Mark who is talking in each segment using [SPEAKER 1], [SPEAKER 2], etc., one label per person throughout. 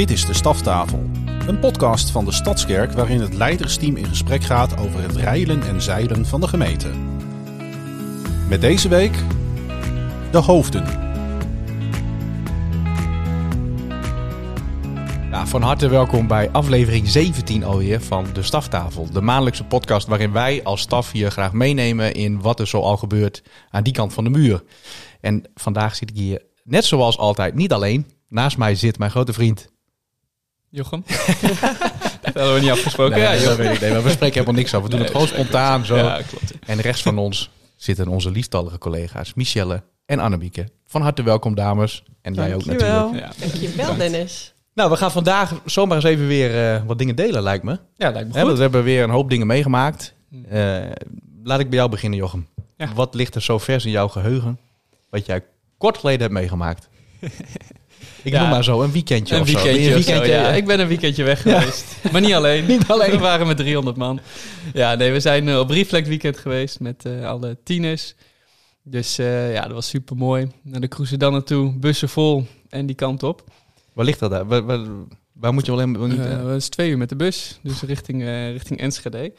[SPEAKER 1] Dit is de Staftafel, een podcast van de Stadskerk waarin het leidersteam in gesprek gaat over het reilen en zeilen van de gemeente. Met deze week de hoofden.
[SPEAKER 2] Ja, van harte welkom bij aflevering 17 alweer van de Staftafel. De maandelijkse podcast waarin wij als staf hier graag meenemen in wat er zo al gebeurt aan die kant van de muur. En vandaag zit ik hier, net zoals altijd, niet alleen. Naast mij zit mijn grote vriend.
[SPEAKER 3] Jochem? dat hadden we niet afgesproken.
[SPEAKER 2] Nee,
[SPEAKER 3] ja,
[SPEAKER 2] dat weet ik. Nee, maar we spreken helemaal niks af. We doen het gewoon spontaan zo.
[SPEAKER 3] Ja, klopt.
[SPEAKER 2] En rechts van ons zitten onze lieftallige collega's Michelle en Annemieke. Van harte welkom dames. En jij ook natuurlijk.
[SPEAKER 3] Ja.
[SPEAKER 4] Dankjewel. Dennis.
[SPEAKER 2] Nou, we gaan vandaag zomaar eens even weer eh, wat dingen delen, lijkt me.
[SPEAKER 3] Ja, lijkt me goed.
[SPEAKER 2] we hebben weer een hoop dingen meegemaakt.
[SPEAKER 3] Hm.
[SPEAKER 2] Eh, laat ik bij jou beginnen, Jochem.
[SPEAKER 3] Ja.
[SPEAKER 2] Wat ligt er zo vers in jouw geheugen wat jij kort geleden hebt meegemaakt? ik
[SPEAKER 3] Ja.
[SPEAKER 2] noem maar zo, een weekendje
[SPEAKER 3] Een
[SPEAKER 2] of zo.
[SPEAKER 3] weekendje, zo. Ik ben een weekendje weg geweest. Maar niet alleen.
[SPEAKER 2] Niet alleen.
[SPEAKER 3] We waren met 300 man. Ja, nee, we zijn eh, op Reflect Weekend geweest met eh, alle tieners. Dus eh, ja, dat was super mooi. Naar de cruise dan naartoe, bussen vol en die kant op.
[SPEAKER 2] Waar ligt dat daar? Waar, waar, waar moet je in? wel niet,
[SPEAKER 3] dat is twee uur met de bus, dus richting, richting Enschede.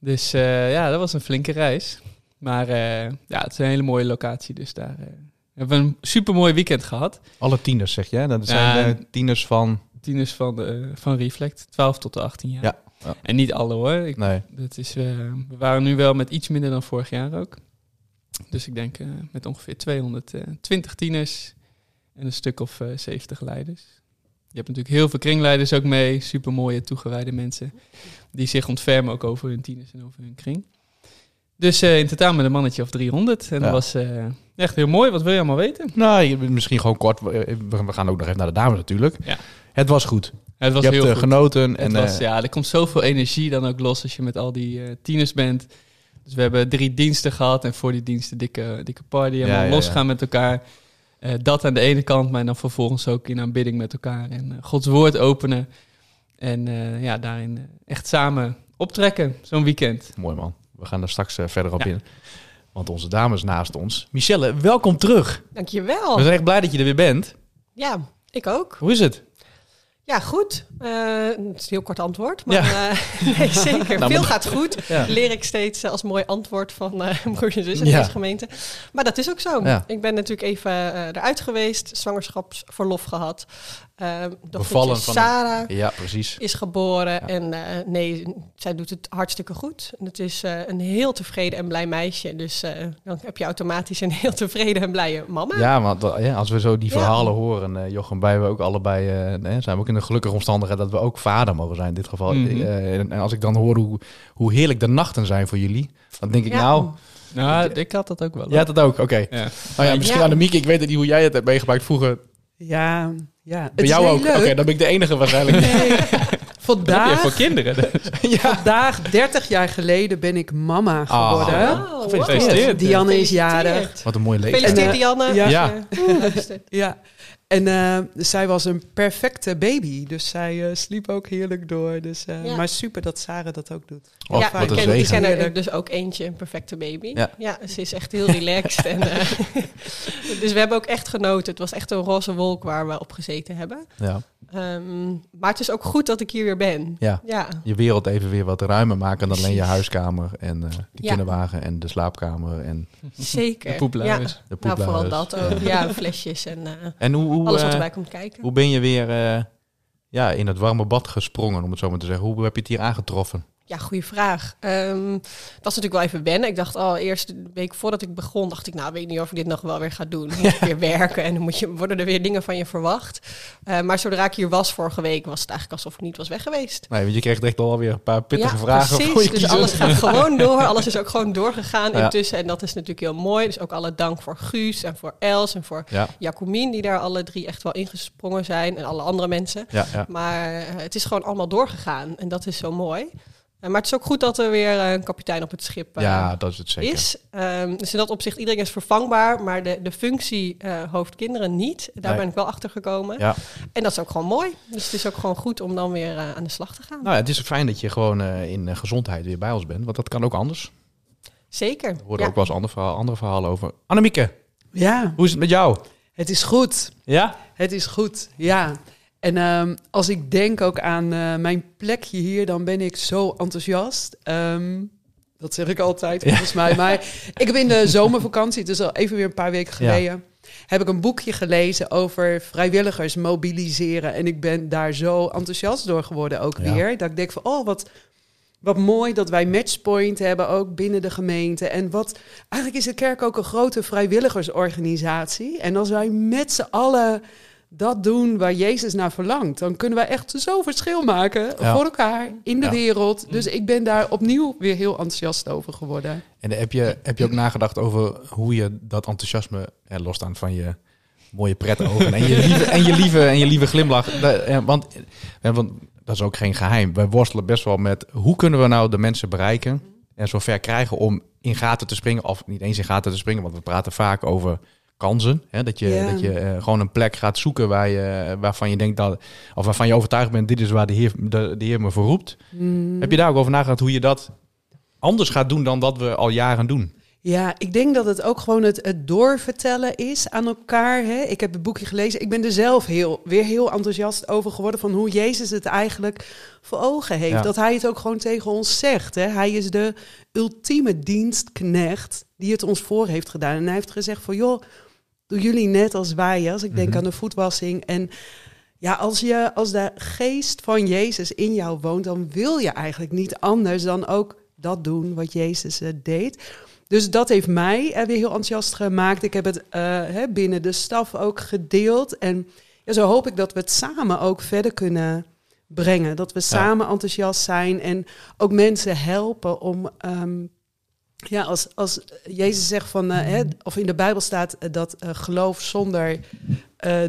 [SPEAKER 3] Dus ja, dat was een flinke reis. Maar ja, het is een hele mooie locatie, dus daar eh, hebben we een super mooi weekend gehad.
[SPEAKER 2] alle tieners, zeg je? Dat zijn
[SPEAKER 3] Ja.
[SPEAKER 2] eh, tieners van...
[SPEAKER 3] tieners van, de, van Reflect, 12 tot de 18 jaar.
[SPEAKER 2] Ja, ja.
[SPEAKER 3] En niet alle hoor. Ik,
[SPEAKER 2] Nee.
[SPEAKER 3] dat is, eh, we waren nu wel met iets minder dan vorig jaar ook. Dus ik denk eh, met ongeveer 220 tieners en een stuk of eh 70 leiders. Je hebt natuurlijk heel veel kringleiders ook mee. Super mooie, toegewijde mensen. Die zich ontfermen ook over hun tieners en over hun kring. Dus eh, in totaal met een mannetje of 300. En
[SPEAKER 2] Ja.
[SPEAKER 3] dat was eh, echt heel mooi. Wat wil je allemaal weten?
[SPEAKER 2] Nou, misschien gewoon kort. We gaan ook nog even naar de dames natuurlijk.
[SPEAKER 3] Ja.
[SPEAKER 2] Het was goed.
[SPEAKER 3] Het was
[SPEAKER 2] je hebt
[SPEAKER 3] heel
[SPEAKER 2] eh,
[SPEAKER 3] goed.
[SPEAKER 2] genoten.
[SPEAKER 3] Het
[SPEAKER 2] En,
[SPEAKER 3] was,
[SPEAKER 2] eh,
[SPEAKER 3] ja, er komt zoveel energie dan ook los als je met al die eh, tieners bent. Dus we hebben drie diensten gehad en voor die diensten dikke, dikke party. En
[SPEAKER 2] Ja,
[SPEAKER 3] losgaan met elkaar. Dat aan de ene kant, maar dan vervolgens ook in aanbidding met elkaar. En Gods woord openen. En ja, daarin echt samen optrekken, zo'n weekend.
[SPEAKER 2] Mooi man. We gaan daar straks verder op in. Want onze dames naast ons. Michelle, welkom terug.
[SPEAKER 4] Dankjewel.
[SPEAKER 2] We zijn echt blij dat je er weer bent.
[SPEAKER 4] Ja, ik ook.
[SPEAKER 2] Hoe is het?
[SPEAKER 4] Ja, goed. Eh, het is een heel kort antwoord, maar
[SPEAKER 2] Ja.
[SPEAKER 4] eh, nee, zeker.
[SPEAKER 2] Nou,
[SPEAKER 4] Veel
[SPEAKER 2] maar-
[SPEAKER 4] gaat goed.
[SPEAKER 2] Ja.
[SPEAKER 4] Leer ik steeds eh, als mooi antwoord van eh broers en zus in
[SPEAKER 2] Ja.
[SPEAKER 4] deze gemeente. Maar dat is ook zo. Ik ben natuurlijk even eruit geweest, zwangerschapsverlof gehad. Eh
[SPEAKER 2] Bevallen
[SPEAKER 4] dochtertje
[SPEAKER 2] van-
[SPEAKER 4] Sarah
[SPEAKER 2] Ja, precies.
[SPEAKER 4] is geboren
[SPEAKER 2] Ja.
[SPEAKER 4] en eh, nee, zij doet het hartstikke goed. En het is eh, een heel tevreden en blij meisje. Dus eh, dan heb je automatisch een heel tevreden en blije mama.
[SPEAKER 2] Ja, want ja, als we zo die
[SPEAKER 4] Ja.
[SPEAKER 2] verhalen horen, eh Jochem, wij we ook allebei, eh, nee, zijn we ook in de gelukkige omstandigheid dat we ook vader mogen zijn in dit geval.
[SPEAKER 3] Mhm.
[SPEAKER 2] Eh, en, en als ik dan hoor hoe, hoe heerlijk de nachten zijn voor jullie, dan denk ik
[SPEAKER 4] Ja.
[SPEAKER 2] nou,
[SPEAKER 3] Nou, ik had dat ook wel.
[SPEAKER 2] jij had dat ook, oké.
[SPEAKER 3] Ja.
[SPEAKER 2] Nou ja, misschien
[SPEAKER 4] Ja.
[SPEAKER 2] Annemiek, ik weet het niet hoe jij het hebt meegemaakt vroeger.
[SPEAKER 5] Ja, ja. Het
[SPEAKER 2] Bij
[SPEAKER 5] is
[SPEAKER 2] jou
[SPEAKER 5] heel
[SPEAKER 2] ook? Oké, dan ben ik de enige waarschijnlijk.
[SPEAKER 5] Nee, vandaag,
[SPEAKER 3] voor kinderen.
[SPEAKER 2] ja.
[SPEAKER 5] vandaag, 30 jaar geleden, ben ik mama geworden.
[SPEAKER 4] Oh,
[SPEAKER 2] Gefeliciteerd.
[SPEAKER 4] wow.
[SPEAKER 5] Dianne is
[SPEAKER 4] Gefeliciteerd.
[SPEAKER 5] jarig.
[SPEAKER 2] Wat een mooie leeftijd.
[SPEAKER 4] Gefeliciteerd,
[SPEAKER 5] En, eh,
[SPEAKER 4] Dianne.
[SPEAKER 5] ja.
[SPEAKER 2] Ja.
[SPEAKER 5] Ja. En eh, zij was een perfecte baby. Dus zij eh, sliep ook heerlijk door. Dus, eh,
[SPEAKER 4] Ja.
[SPEAKER 5] Maar super dat Sarah dat ook doet.
[SPEAKER 2] Oh,
[SPEAKER 4] ja,
[SPEAKER 2] wat
[SPEAKER 4] ik
[SPEAKER 2] een
[SPEAKER 4] ken, ik ken er
[SPEAKER 5] Heerlijk.
[SPEAKER 4] dus ook eentje, een perfecte baby.
[SPEAKER 2] Ja.
[SPEAKER 4] Ja, ze is echt heel relaxed. en, eh, dus we hebben ook echt genoten. Het was echt een roze wolk waar we op gezeten hebben.
[SPEAKER 2] Ja.
[SPEAKER 4] Ehm, maar het is ook goed dat ik hier weer ben.
[SPEAKER 2] Ja.
[SPEAKER 4] Ja,
[SPEAKER 2] Je wereld even weer wat ruimer maken dan alleen je huiskamer en eh, de
[SPEAKER 4] Ja.
[SPEAKER 2] kinderwagen en de slaapkamer en
[SPEAKER 4] zeker.
[SPEAKER 3] De poepluiers.
[SPEAKER 4] Ja.
[SPEAKER 2] de
[SPEAKER 4] Nou, vooral dat ook. Ja, flesjes en eh,
[SPEAKER 2] En hoe, hoe,
[SPEAKER 4] alles wat
[SPEAKER 2] eh,
[SPEAKER 4] erbij komt kijken.
[SPEAKER 2] hoe ben je weer eh, ja, in het warme bad gesprongen, om het zo maar te zeggen? Hoe heb je het hier aangetroffen?
[SPEAKER 4] Ja, goede vraag. Ehm, het was natuurlijk wel even wennen. Ik dacht al eerst de week voordat ik begon, dacht ik, nou, weet ik niet of ik dit nog wel weer ga doen. Moet weer werken en dan moet je, worden er weer dingen van je verwacht. Eh, maar zodra ik hier was vorige week, was het eigenlijk alsof ik niet was weg geweest.
[SPEAKER 2] Nee, want je kreeg echt alweer een paar pittige
[SPEAKER 4] ja,
[SPEAKER 2] vragen.
[SPEAKER 4] precies.
[SPEAKER 2] je
[SPEAKER 4] Dus
[SPEAKER 2] kiezen.
[SPEAKER 4] alles gaat gewoon door. Alles is ook gewoon doorgegaan
[SPEAKER 2] Ja.
[SPEAKER 4] intussen. En dat is natuurlijk heel mooi. Dus ook alle dank voor Guus en voor Els en voor
[SPEAKER 2] Ja,
[SPEAKER 4] Jacomien, die daar alle drie echt wel ingesprongen zijn. En alle andere mensen.
[SPEAKER 2] ja.
[SPEAKER 4] Maar eh, het is gewoon allemaal doorgegaan. En dat is zo mooi. Eh, maar het is ook goed dat er weer eh, een kapitein op het schip eh,
[SPEAKER 2] ja, dat is het zeker.
[SPEAKER 4] is. Ehm, dus in dat opzicht, iedereen is vervangbaar. Maar de, de functie eh hoofdkinderen niet. Daar
[SPEAKER 2] Nee.
[SPEAKER 4] ben ik wel achter gekomen.
[SPEAKER 2] Ja.
[SPEAKER 4] En dat is ook gewoon mooi. Dus het is ook gewoon goed om dan weer aan de slag te gaan.
[SPEAKER 2] Nou ja, het is fijn dat je gewoon eh, in eh, gezondheid weer bij ons bent, want dat kan ook anders.
[SPEAKER 4] Zeker.
[SPEAKER 2] We horen
[SPEAKER 4] Ja.
[SPEAKER 2] ook wel eens andere, verhaal, andere verhalen over. Annemieke,
[SPEAKER 5] Ja,
[SPEAKER 2] hoe is het met jou?
[SPEAKER 5] het is goed.
[SPEAKER 2] Ja?
[SPEAKER 5] Het is goed, ja. En ehm, als ik denk ook aan eh, mijn plekje hier, dan ben ik zo enthousiast. Ehm, dat zeg ik altijd, volgens mij. Maar ik heb in de zomervakantie, dus al even weer een paar weken
[SPEAKER 2] Ja.
[SPEAKER 5] geleden, heb ik een boekje gelezen over vrijwilligers mobiliseren. En ik ben daar zo enthousiast door geworden ook
[SPEAKER 2] Ja.
[SPEAKER 5] weer. Dat ik denk van, oh, wat, wat mooi dat wij Matchpoint hebben, ook binnen de gemeente. En wat, eigenlijk is de kerk ook een grote vrijwilligersorganisatie. En als wij met z'n allen dat doen waar Jezus naar verlangt, dan kunnen wij echt zo verschil maken
[SPEAKER 2] Ja.
[SPEAKER 5] voor elkaar in de
[SPEAKER 2] Ja.
[SPEAKER 5] wereld. Dus ik ben daar opnieuw weer heel enthousiast over geworden.
[SPEAKER 2] En heb je, heb je ook nagedacht over hoe je dat enthousiasme, eh, losstaan van je mooie pretogen en je lieve, en je lieve, en je lieve glimlach. Want, want dat is ook geen geheim. Wij worstelen best wel met hoe kunnen we nou de mensen bereiken en zover krijgen om in gaten te springen, of niet eens in gaten te springen, want we praten vaak over kansen. Hè? Dat je, dat je eh, gewoon een plek gaat zoeken waar je, waarvan je denkt dat, of waarvan je overtuigd bent, dit is waar de Heer, de, de heer me voor roept.
[SPEAKER 5] Mm.
[SPEAKER 2] Heb je daar ook over nagedacht hoe je dat anders gaat doen dan wat we al jaren doen?
[SPEAKER 5] Ja, ik denk dat het ook gewoon het, het doorvertellen is aan elkaar. Hè? Ik heb het boekje gelezen. Ik ben er zelf heel, weer heel enthousiast over geworden van hoe Jezus het eigenlijk voor ogen heeft.
[SPEAKER 2] Ja.
[SPEAKER 5] Dat hij het ook gewoon tegen ons zegt. Hè? Hij is de ultieme dienstknecht die het ons voor heeft gedaan. En hij heeft gezegd van joh, doe jullie net als wij. Als ik denk
[SPEAKER 2] Mhm.
[SPEAKER 5] aan de voetwassing. En ja, als, je, als de geest van Jezus in jou woont, dan wil je eigenlijk niet anders dan ook dat doen wat Jezus eh, deed. Dus dat heeft mij eh, weer heel enthousiast gemaakt. Ik heb het eh, hè, binnen de staf ook gedeeld. En ja, zo hoop ik dat we het samen ook verder kunnen brengen. Dat we samen enthousiast zijn en ook mensen helpen om. ehm, ja, als, als Jezus zegt van, eh, hè, of in de Bijbel staat eh, dat eh, geloof zonder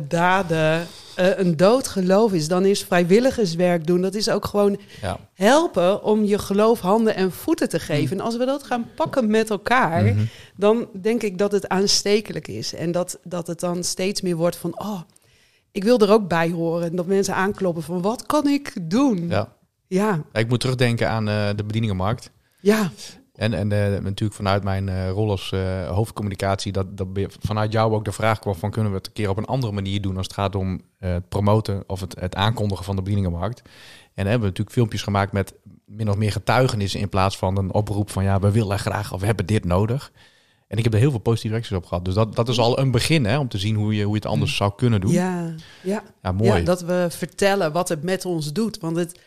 [SPEAKER 5] daden een dood geloof is, dan is vrijwilligerswerk doen. Dat is ook gewoon
[SPEAKER 2] Ja.
[SPEAKER 5] helpen om je geloof handen en voeten te geven. En als we dat gaan pakken met elkaar,
[SPEAKER 2] Mhm.
[SPEAKER 5] dan denk ik dat het aanstekelijk is. En dat, dat het dan steeds meer wordt van, oh, ik wil er ook bij horen. En dat mensen aankloppen van, wat kan ik doen?
[SPEAKER 2] Ja.
[SPEAKER 5] ja.
[SPEAKER 2] Ik moet terugdenken aan de bedieningenmarkt.
[SPEAKER 5] ja.
[SPEAKER 2] En, en eh, natuurlijk vanuit mijn eh, rol als eh, hoofdcommunicatie, dat, dat vanuit jou ook de vraag kwam van kunnen we het een keer op een andere manier doen als het gaat om het promoten of het, het aankondigen van de bedieningenmarkt. En hebben we natuurlijk filmpjes gemaakt met min of meer getuigenissen in plaats van een oproep van ja, we willen graag of we hebben dit nodig. En ik heb er heel veel positieve reacties op gehad. Dus dat, dat is al een begin hè, om te zien hoe je, hoe je het anders zou kunnen doen. Ja,
[SPEAKER 5] Ja, ja.
[SPEAKER 2] mooi.
[SPEAKER 5] Ja, dat we vertellen wat het met ons doet. Want het,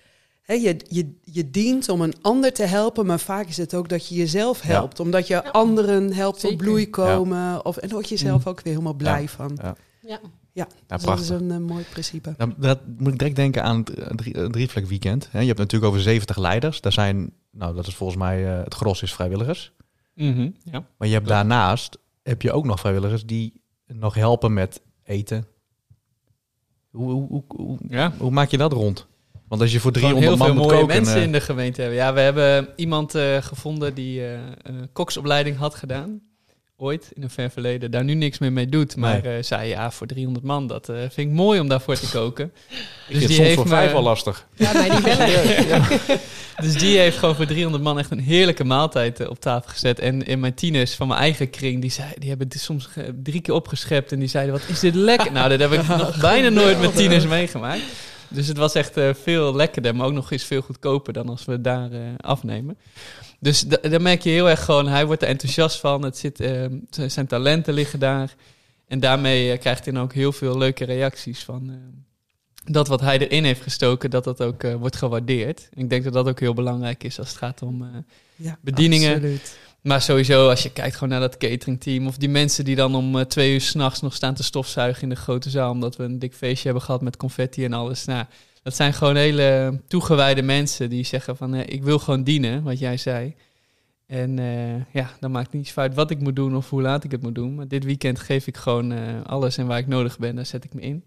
[SPEAKER 5] je, je, je dient om een ander te helpen, maar vaak is het ook dat je jezelf helpt. Omdat je anderen helpt
[SPEAKER 4] Zeker.
[SPEAKER 5] tot bloei komen. Of, en daar word je zelf ook weer helemaal blij van.
[SPEAKER 2] Ja.
[SPEAKER 4] Ja.
[SPEAKER 5] Ja,
[SPEAKER 2] Ja,
[SPEAKER 5] dus dat is een eh, mooi principe.
[SPEAKER 2] Nou, dat moet ik direct denken aan het eh, drie, het Drievlek weekend. Hè. Je hebt natuurlijk over 70 leiders. Daar zijn, nou dat is volgens mij eh, het gros is vrijwilligers.
[SPEAKER 3] Mhm, ja.
[SPEAKER 2] Maar je hebt daarnaast heb je ook nog vrijwilligers die nog helpen met eten. Hoe, hoe, hoe, hoe,
[SPEAKER 3] ja.
[SPEAKER 2] hoe maak je dat rond? Want als je voor
[SPEAKER 3] Gewoon
[SPEAKER 2] 300
[SPEAKER 3] heel
[SPEAKER 2] man
[SPEAKER 3] veel
[SPEAKER 2] moet
[SPEAKER 3] mooie
[SPEAKER 2] koken...
[SPEAKER 3] mensen
[SPEAKER 2] eh,
[SPEAKER 3] in de gemeente hebben. Ja, we hebben iemand eh, gevonden die eh, een koksopleiding had gedaan. Ooit, in een ver verleden. Daar nu niks meer mee doet. Maar eh, zei ja, voor 300 man, dat eh, vind ik mooi om daarvoor te koken.
[SPEAKER 2] ik vind het soms voor
[SPEAKER 3] me-
[SPEAKER 2] vijf wel lastig.
[SPEAKER 4] Ja, bij die wel.
[SPEAKER 3] Dus die heeft gewoon voor 300 man echt een heerlijke maaltijd op tafel gezet. En in mijn tieners van mijn eigen kring, die, zei, die hebben dit soms ge- drie keer opgeschept. En die zeiden, wat is dit lekker? Nou, dat heb ik nog bijna nooit met tieners meegemaakt. Dus het was echt eh, veel lekkerder, maar ook nog eens veel goedkoper dan als we daar eh, afnemen. Dus da- daar merk je heel erg gewoon, hij wordt er enthousiast van. Het zit, eh, z- zijn talenten liggen daar. En daarmee eh, krijgt hij dan ook heel veel leuke reacties van... eh, dat wat hij erin heeft gestoken, dat dat ook wordt gewaardeerd. En ik denk dat dat ook heel belangrijk is als het gaat om... eh,
[SPEAKER 5] Ja,
[SPEAKER 3] Bedieningen.
[SPEAKER 5] Absoluut.
[SPEAKER 3] Maar sowieso, als je kijkt gewoon naar dat cateringteam... of die mensen die dan om eh, twee uur s'nachts nog staan te stofzuigen in de grote zaal... omdat we een dik feestje hebben gehad met confetti en alles. Nou, dat zijn gewoon hele toegewijde mensen die zeggen van... eh, ik wil gewoon dienen, wat jij zei. En eh, ja, dan maakt niet uit wat ik moet doen of hoe laat ik het moet doen. Maar dit weekend geef ik gewoon alles en waar ik nodig ben, daar zet ik me in.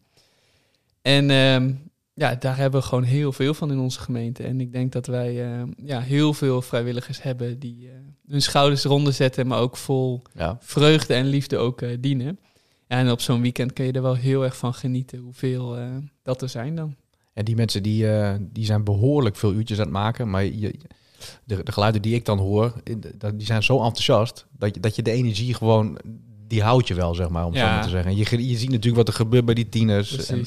[SPEAKER 3] En ehm, ja, daar hebben we gewoon heel veel van in onze gemeente. En ik denk dat wij eh, ja, heel veel vrijwilligers hebben die eh, hun schouders eronder zetten, maar ook vol
[SPEAKER 2] Ja.
[SPEAKER 3] vreugde en liefde ook eh, dienen. Ja, en op zo'n weekend kun je er wel heel erg van genieten hoeveel dat er zijn dan.
[SPEAKER 2] En die mensen die, die zijn behoorlijk veel uurtjes aan het maken. Maar je, de, de geluiden die ik dan hoor, die zijn zo enthousiast dat je, dat je de energie gewoon, die houdt je wel, zeg maar, om zo maar te zeggen. En je, je ziet natuurlijk wat er gebeurt bij die tieners. En.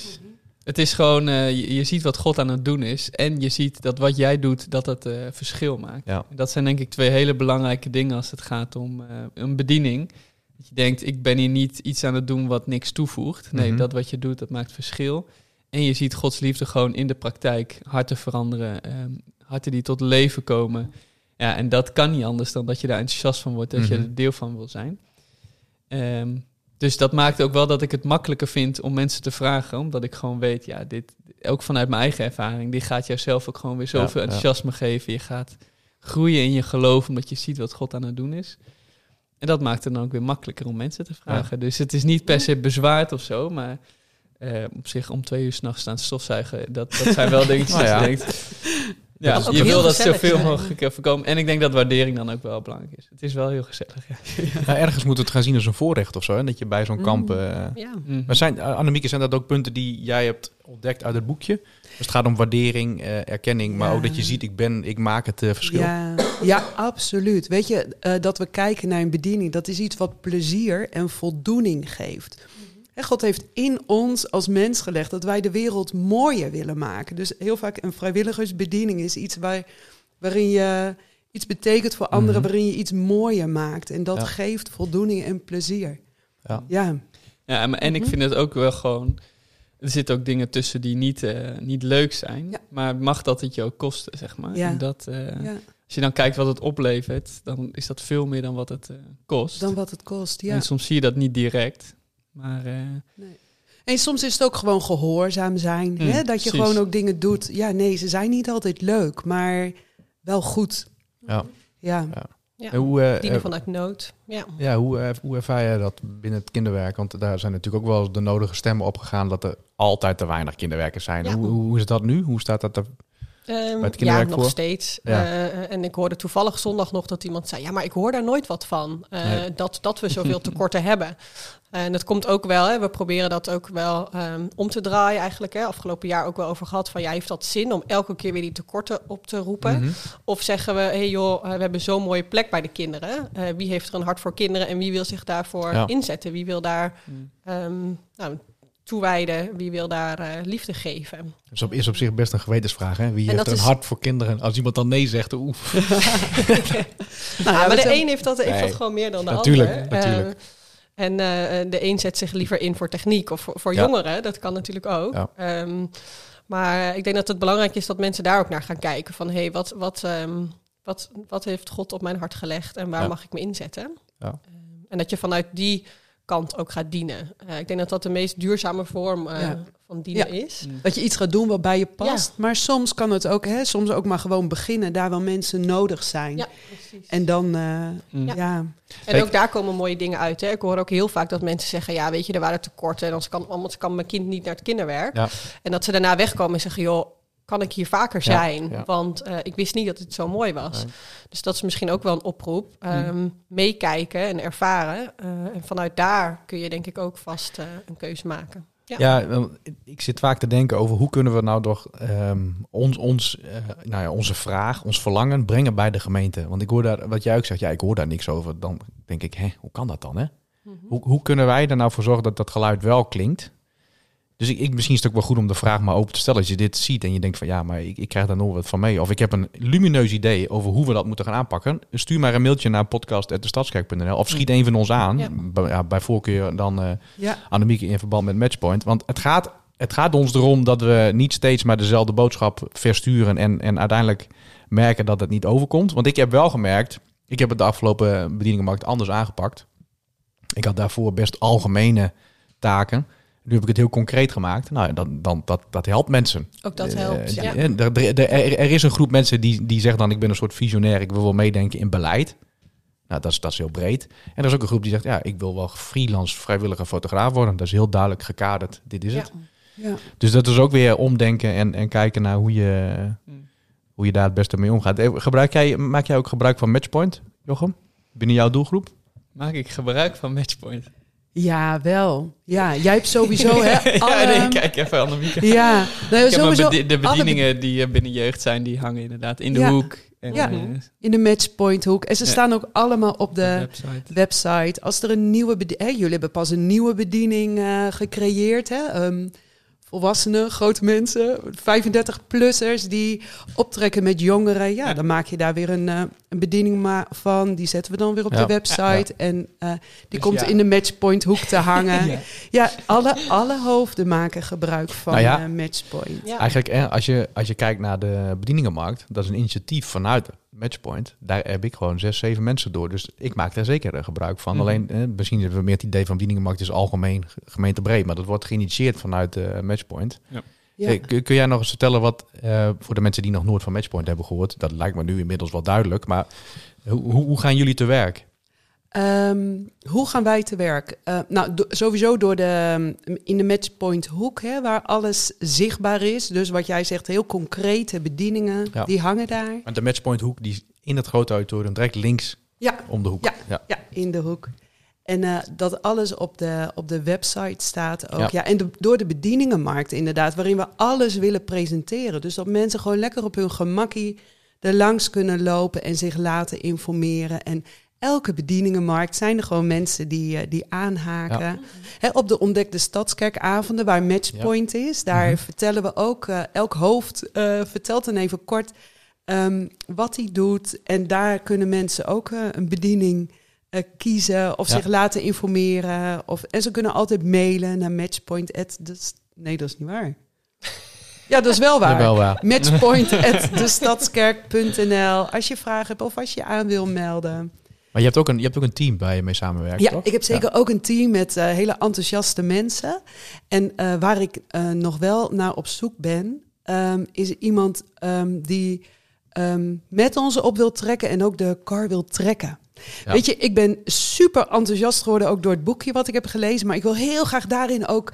[SPEAKER 3] Het is gewoon, eh, je, je ziet wat God aan het doen is. En je ziet dat wat jij doet, dat het eh, verschil maakt.
[SPEAKER 2] Ja.
[SPEAKER 3] Dat zijn denk ik twee hele belangrijke dingen als het gaat om eh, een bediening. Dat je denkt, ik ben hier niet iets aan het doen wat niks toevoegt. Nee,
[SPEAKER 2] Mhm.
[SPEAKER 3] dat wat je doet, dat maakt verschil. En je ziet Gods liefde gewoon in de praktijk harten veranderen. ehm, harten die tot leven komen. Ja, en dat kan niet anders dan dat je daar enthousiast van wordt. Dat je
[SPEAKER 2] Mhm.
[SPEAKER 3] er deel van wil zijn. Ehm, dus dat maakt ook wel dat ik het makkelijker vind om mensen te vragen. Omdat ik gewoon weet, ja, dit, ook vanuit mijn eigen ervaring, die gaat jou zelf ook gewoon weer zoveel
[SPEAKER 2] Ja, ja.
[SPEAKER 3] enthousiasme geven. Je gaat groeien in je geloof, omdat je ziet wat God aan het doen is. En dat maakt het dan ook weer makkelijker om mensen te vragen. Dus het is niet per se bezwaard of zo, maar eh, op zich om twee uur s'nachts staan stofzuigen, dat, dat zijn wel dingetjes
[SPEAKER 2] Nou ja.
[SPEAKER 3] dat je denkt... Ja, je wil dat zoveel mogelijk eh, voorkomen. En ik denk dat waardering dan ook wel belangrijk is. Het is wel heel gezellig, ja.
[SPEAKER 2] Ja, ergens moet het gaan zien als een voorrecht of zo. Hè? Dat je bij zo'n
[SPEAKER 4] Mm.
[SPEAKER 2] kamp... eh,
[SPEAKER 4] Ja.
[SPEAKER 3] Mhm.
[SPEAKER 2] Maar zijn, eh, Annemieke, zijn dat ook punten die jij hebt ontdekt uit het boekje? Dus het gaat om waardering, eh, erkenning, maar
[SPEAKER 5] Ja.
[SPEAKER 2] ook dat je ziet, ik ben, ik maak het eh, verschil.
[SPEAKER 5] Ja, ja, absoluut. Weet je, eh, dat we kijken naar een bediening, dat is iets wat plezier en voldoening geeft. God heeft in ons als mens gelegd dat wij de wereld mooier willen maken. Dus heel vaak een vrijwilligersbediening is iets waar, waarin je iets betekent voor anderen,
[SPEAKER 2] Mhm.
[SPEAKER 5] waarin je iets mooier maakt. En dat
[SPEAKER 2] Ja.
[SPEAKER 5] geeft voldoening en plezier.
[SPEAKER 2] Ja.
[SPEAKER 5] Ja,
[SPEAKER 3] Ja, en, en ik
[SPEAKER 4] Mhm.
[SPEAKER 3] vind het ook wel gewoon... Er zitten ook dingen tussen die niet, eh, niet leuk zijn.
[SPEAKER 5] Ja.
[SPEAKER 3] Maar mag dat het je ook kosten, zeg maar.
[SPEAKER 5] Ja.
[SPEAKER 3] En dat, eh,
[SPEAKER 5] ja.
[SPEAKER 3] Als je dan kijkt wat het oplevert, dan is dat veel meer dan wat het eh, kost.
[SPEAKER 5] dan wat het kost. Ja.
[SPEAKER 3] En soms zie je dat niet direct. Maar eh,
[SPEAKER 5] En soms is het ook gewoon gehoorzaam zijn.
[SPEAKER 3] Mm,
[SPEAKER 5] hè? Dat je
[SPEAKER 3] precies.
[SPEAKER 5] gewoon ook dingen doet. Ja, nee, ze zijn niet altijd leuk, maar wel goed.
[SPEAKER 2] Ja.
[SPEAKER 5] Ja.
[SPEAKER 4] Ja.
[SPEAKER 2] En hoe, eh,
[SPEAKER 4] Dienen
[SPEAKER 2] eh,
[SPEAKER 4] vanuit nood. Ja.
[SPEAKER 2] ja, hoe, eh, hoe ervaar jij dat binnen het kinderwerk? Want daar zijn natuurlijk ook wel de nodige stemmen opgegaan dat er altijd te weinig kinderwerkers zijn.
[SPEAKER 4] Ja.
[SPEAKER 2] Hoe, hoe is dat nu? Hoe staat dat er?
[SPEAKER 4] Ehm,
[SPEAKER 2] Bij het
[SPEAKER 4] ja,
[SPEAKER 2] kinderwerk
[SPEAKER 4] nog
[SPEAKER 2] voor?
[SPEAKER 4] steeds.
[SPEAKER 2] Ja.
[SPEAKER 4] Eh, en ik hoorde toevallig zondag nog dat iemand zei... ja, maar ik hoor daar nooit wat van. eh,
[SPEAKER 2] Nee.
[SPEAKER 4] dat, dat we zoveel tekorten hebben. En dat komt ook wel. Hè, we proberen dat ook wel ehm, om te draaien eigenlijk. Hè. Afgelopen jaar ook wel over gehad van... ja, heeft dat zin om elke keer weer die tekorten op te roepen?
[SPEAKER 2] Mhm.
[SPEAKER 4] Of zeggen we, hey joh, eh, we hebben zo'n mooie plek bij de kinderen. Eh, wie heeft er een hart voor kinderen en wie wil zich daarvoor
[SPEAKER 2] Ja.
[SPEAKER 4] inzetten? Wie wil daar
[SPEAKER 3] mm.
[SPEAKER 4] ehm, nou, toewijden? Wie wil daar eh, liefde geven?
[SPEAKER 2] Dus op, is op zich best een gewetensvraag. Hè? Wie
[SPEAKER 4] En
[SPEAKER 2] heeft
[SPEAKER 4] dat
[SPEAKER 2] er een
[SPEAKER 4] is-
[SPEAKER 2] hart voor kinderen? Als iemand dan nee zegt, oeh.
[SPEAKER 5] Nou,
[SPEAKER 4] Ja,
[SPEAKER 5] ja,
[SPEAKER 4] maar de een heeft dat, heeft
[SPEAKER 2] Nee.
[SPEAKER 4] dat gewoon meer dan de
[SPEAKER 2] Natuurlijk,
[SPEAKER 4] ander.
[SPEAKER 2] natuurlijk.
[SPEAKER 4] Eh, en eh, de een zet zich liever in voor techniek of voor, voor
[SPEAKER 2] Ja.
[SPEAKER 4] jongeren. Dat kan natuurlijk ook.
[SPEAKER 2] Ja.
[SPEAKER 4] Ehm, maar ik denk dat het belangrijk is dat mensen daar ook naar gaan kijken. Van, hé, hey, wat, wat, ehm, wat, wat heeft God op mijn hart gelegd en waar
[SPEAKER 2] Ja.
[SPEAKER 4] mag ik me inzetten?
[SPEAKER 2] Ja.
[SPEAKER 4] Ehm, en dat je vanuit die kant ook gaat dienen. Eh, ik denk dat dat de meest duurzame vorm eh,
[SPEAKER 5] Ja.
[SPEAKER 4] van dienen
[SPEAKER 5] Ja.
[SPEAKER 4] is.
[SPEAKER 5] Dat je iets gaat doen wat bij je past. Maar soms kan het ook, hè, soms ook maar gewoon beginnen daar wel mensen nodig zijn.
[SPEAKER 4] Ja, precies.
[SPEAKER 5] En dan, eh,
[SPEAKER 3] Mm.
[SPEAKER 5] ja.
[SPEAKER 4] Ja. En ook daar komen mooie dingen uit. Hè. Ik hoor ook heel vaak dat mensen zeggen... ja, weet je, er waren tekorten... en anders kan, anders kan mijn kind niet naar het kinderwerk.
[SPEAKER 2] Ja.
[SPEAKER 4] En dat ze daarna wegkomen en zeggen... joh, kan ik hier vaker zijn?
[SPEAKER 2] ja.
[SPEAKER 4] Want eh, ik wist niet dat het zo mooi was.
[SPEAKER 2] Nee.
[SPEAKER 4] Dus dat is misschien ook wel een oproep. Ehm, Meekijken en ervaren. Eh, en vanuit daar kun je denk ik ook vast eh, een keuze maken. Ja.
[SPEAKER 2] Ja, ik zit vaak te denken over hoe kunnen we nou toch ehm, ons, ons, nou ja, onze vraag, ons verlangen brengen bij de gemeente. Want ik hoor daar, wat jij ook zegt, ja, ik hoor daar niks over. Dan denk ik, hè, hoe kan dat dan? Hè?
[SPEAKER 4] Mhm.
[SPEAKER 2] Hoe, hoe kunnen wij er nou voor zorgen dat dat geluid wel klinkt? Dus ik, ik, misschien is het ook wel goed om de vraag maar open te stellen. Als je dit ziet en je denkt van ja, maar ik, ik krijg daar nog wat van mee. Of ik heb een lumineus idee over hoe we dat moeten gaan aanpakken. Stuur maar een mailtje naar podcast.destadskerk.nl of schiet een van ons aan.
[SPEAKER 4] Ja.
[SPEAKER 2] Bij, ja, bij voorkeur dan eh
[SPEAKER 5] ja.
[SPEAKER 2] Annemieke in verband met Matchpoint. Want het gaat, het gaat ons erom dat we niet steeds maar dezelfde boodschap versturen en, en uiteindelijk merken dat het niet overkomt. Want ik heb wel gemerkt, ik heb het de afgelopen bedieningenmarkt anders aangepakt. Ik had daarvoor best algemene taken. Nu heb ik het heel concreet gemaakt. Nou, dan, dan, dat, dat helpt mensen.
[SPEAKER 4] Ook dat
[SPEAKER 2] Eh,
[SPEAKER 4] helpt. ja.
[SPEAKER 2] eh, er, er, er- er is een groep mensen die, die zegt dan, ik ben een soort visionair, ik wil wel meedenken in beleid. Nou, dat is, dat is heel breed. En er is ook een groep die zegt, ja, ik wil wel freelance vrijwillige fotograaf worden. Dat is heel duidelijk gekaderd, dit is
[SPEAKER 4] Ja.
[SPEAKER 2] het.
[SPEAKER 5] ja.
[SPEAKER 2] Dus dat is ook weer omdenken en, en kijken naar hoe je,
[SPEAKER 3] Mm.
[SPEAKER 2] hoe je daar het beste mee omgaat. Eh, Gebruik jij, maak jij ook gebruik van Matchpoint, Jochem? Binnen jouw doelgroep?
[SPEAKER 3] Maak ik gebruik van Matchpoint?
[SPEAKER 5] Ja, wel. Ja, jij hebt sowieso... Hè,
[SPEAKER 3] ja,
[SPEAKER 5] alle-
[SPEAKER 3] nee, kijk even Annemieke.
[SPEAKER 5] Ja, nou, sowieso
[SPEAKER 3] de
[SPEAKER 5] alle
[SPEAKER 3] bedieningen die eh, binnen jeugd zijn, die hangen inderdaad in de
[SPEAKER 5] Ja.
[SPEAKER 3] hoek. En,
[SPEAKER 5] Ja.
[SPEAKER 3] eh,
[SPEAKER 5] in de matchpoint hoek. En ze
[SPEAKER 3] Ja.
[SPEAKER 5] staan ook allemaal op
[SPEAKER 3] de
[SPEAKER 5] de
[SPEAKER 3] website.
[SPEAKER 5] website. Als er een nieuwe bediening... Jullie hebben pas een nieuwe bediening eh, gecreëerd, hè? ehm, volwassenen, grote mensen, 35-plussers die optrekken met jongeren. Ja,
[SPEAKER 2] Ja.
[SPEAKER 5] dan maak je daar weer een, eh, een bediening van. Die zetten we dan weer op
[SPEAKER 2] Ja.
[SPEAKER 5] de website. En eh, die
[SPEAKER 2] Dus
[SPEAKER 5] komt
[SPEAKER 2] ja.
[SPEAKER 5] in de matchpoint hoek te hangen.
[SPEAKER 3] Ja.
[SPEAKER 5] ja. alle, alle hoofden maken gebruik van
[SPEAKER 2] Nou ja.
[SPEAKER 5] eh, matchpoint.
[SPEAKER 4] Ja.
[SPEAKER 2] Eigenlijk, eh, als, je, als je kijkt naar de bedieningenmarkt, dat is een initiatief vanuit Matchpoint. Daar heb ik gewoon zes, zeven mensen door. Dus ik maak daar zeker gebruik van.
[SPEAKER 3] Mhm.
[SPEAKER 2] Alleen, eh, misschien hebben we meer het idee van bedieningenmarkt is algemeen ge- gemeentebreed. Maar dat wordt geïnitieerd vanuit eh, Matchpoint.
[SPEAKER 5] Ja.
[SPEAKER 2] Eh, kun, kun jij nog eens vertellen wat, eh, voor de mensen die nog nooit van Matchpoint hebben gehoord, dat lijkt me nu inmiddels wel duidelijk. Maar hoe, hoe gaan jullie te werk?
[SPEAKER 5] Ehm, hoe gaan wij te werk? Eh, nou, do- sowieso door de, in de matchpoint hoek, hè, waar alles zichtbaar is. Dus wat jij zegt, heel concrete bedieningen,
[SPEAKER 2] Ja.
[SPEAKER 5] die hangen daar.
[SPEAKER 2] Want de Matchpoint hoek die is in het grote auditorium direct links
[SPEAKER 5] Ja,
[SPEAKER 2] om de hoek.
[SPEAKER 5] Ja.
[SPEAKER 2] ja.
[SPEAKER 5] ja in de hoek. En eh, dat alles op de, op de website staat ook.
[SPEAKER 2] Ja.
[SPEAKER 5] Ja. en de- door de bedieningenmarkt inderdaad, waarin we alles willen presenteren. Dus dat mensen gewoon lekker op hun gemakkie er langs kunnen lopen en zich laten informeren. En elke bedieningenmarkt zijn er gewoon mensen die, eh, die aanhaken.
[SPEAKER 2] Ja.
[SPEAKER 5] Op de ontdekte stadskerkavonden, waar Matchpoint is, daar
[SPEAKER 2] Mhm.
[SPEAKER 5] vertellen we ook, eh, elk hoofd eh, vertelt dan even kort ehm, wat hij doet. En daar kunnen mensen ook een bediening kiezen of
[SPEAKER 2] Ja.
[SPEAKER 5] zich laten informeren. Of, en ze kunnen altijd mailen naar Matchpoint. at de- nee, dat is niet waar. Ja, dat is wel waar.
[SPEAKER 2] Waar.
[SPEAKER 5] Matchpoint at destadskerk.nl Als je vragen hebt of als je aan wil melden.
[SPEAKER 2] Maar je hebt ook een, je hebt ook een team waar je mee samenwerkt,
[SPEAKER 5] Ja,
[SPEAKER 2] toch?
[SPEAKER 5] ik heb zeker ook een team met eh, hele enthousiaste mensen. En eh, waar ik eh, nog wel naar op zoek ben, ehm, is iemand ehm, die ehm, met ons op wil trekken en ook de car wil trekken.
[SPEAKER 2] Ja.
[SPEAKER 5] Weet je, ik ben super enthousiast geworden ook door het boekje wat ik heb gelezen. Maar ik wil heel graag daarin ook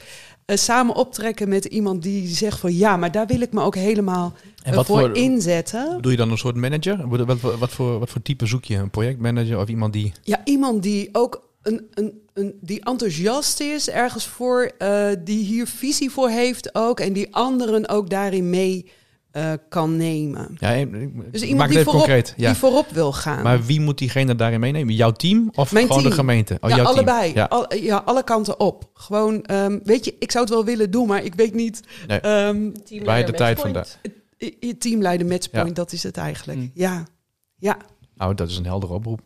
[SPEAKER 5] eh, samen optrekken met iemand die zegt van ja, maar daar wil ik me ook helemaal
[SPEAKER 2] En
[SPEAKER 5] eh,
[SPEAKER 2] wat
[SPEAKER 5] voor,
[SPEAKER 2] voor,
[SPEAKER 5] inzetten.
[SPEAKER 2] Bedoel je dan een soort manager? Wat, wat, wat, voor, wat voor type zoek je? Een projectmanager of iemand die...
[SPEAKER 5] Ja, iemand die ook een, een, een, die enthousiast is ergens voor, eh, die hier visie voor heeft ook en die anderen ook daarin mee eh, kan nemen.
[SPEAKER 2] Ja,
[SPEAKER 5] Dus iemand
[SPEAKER 2] het
[SPEAKER 5] die voorop,
[SPEAKER 2] concreet. Ja.
[SPEAKER 5] die voorop wil gaan.
[SPEAKER 2] Maar wie moet diegene daarin meenemen? Jouw team of
[SPEAKER 5] Mijn
[SPEAKER 2] gewoon de gemeente? Oh,
[SPEAKER 5] ja,
[SPEAKER 2] jouw team.
[SPEAKER 5] allebei.
[SPEAKER 2] Ja.
[SPEAKER 5] Al- ja, alle kanten op. Gewoon, ehm, weet je, ik zou het wel willen doen, maar ik weet niet.
[SPEAKER 2] Nee.
[SPEAKER 5] ehm,
[SPEAKER 2] Waar je de tijd
[SPEAKER 4] Matchpoint.
[SPEAKER 5] je- je teamleider matchpoint,
[SPEAKER 2] Ja.
[SPEAKER 5] dat is het eigenlijk.
[SPEAKER 3] Mm.
[SPEAKER 5] Ja, ja.
[SPEAKER 2] Nou, dat is een heldere oproep.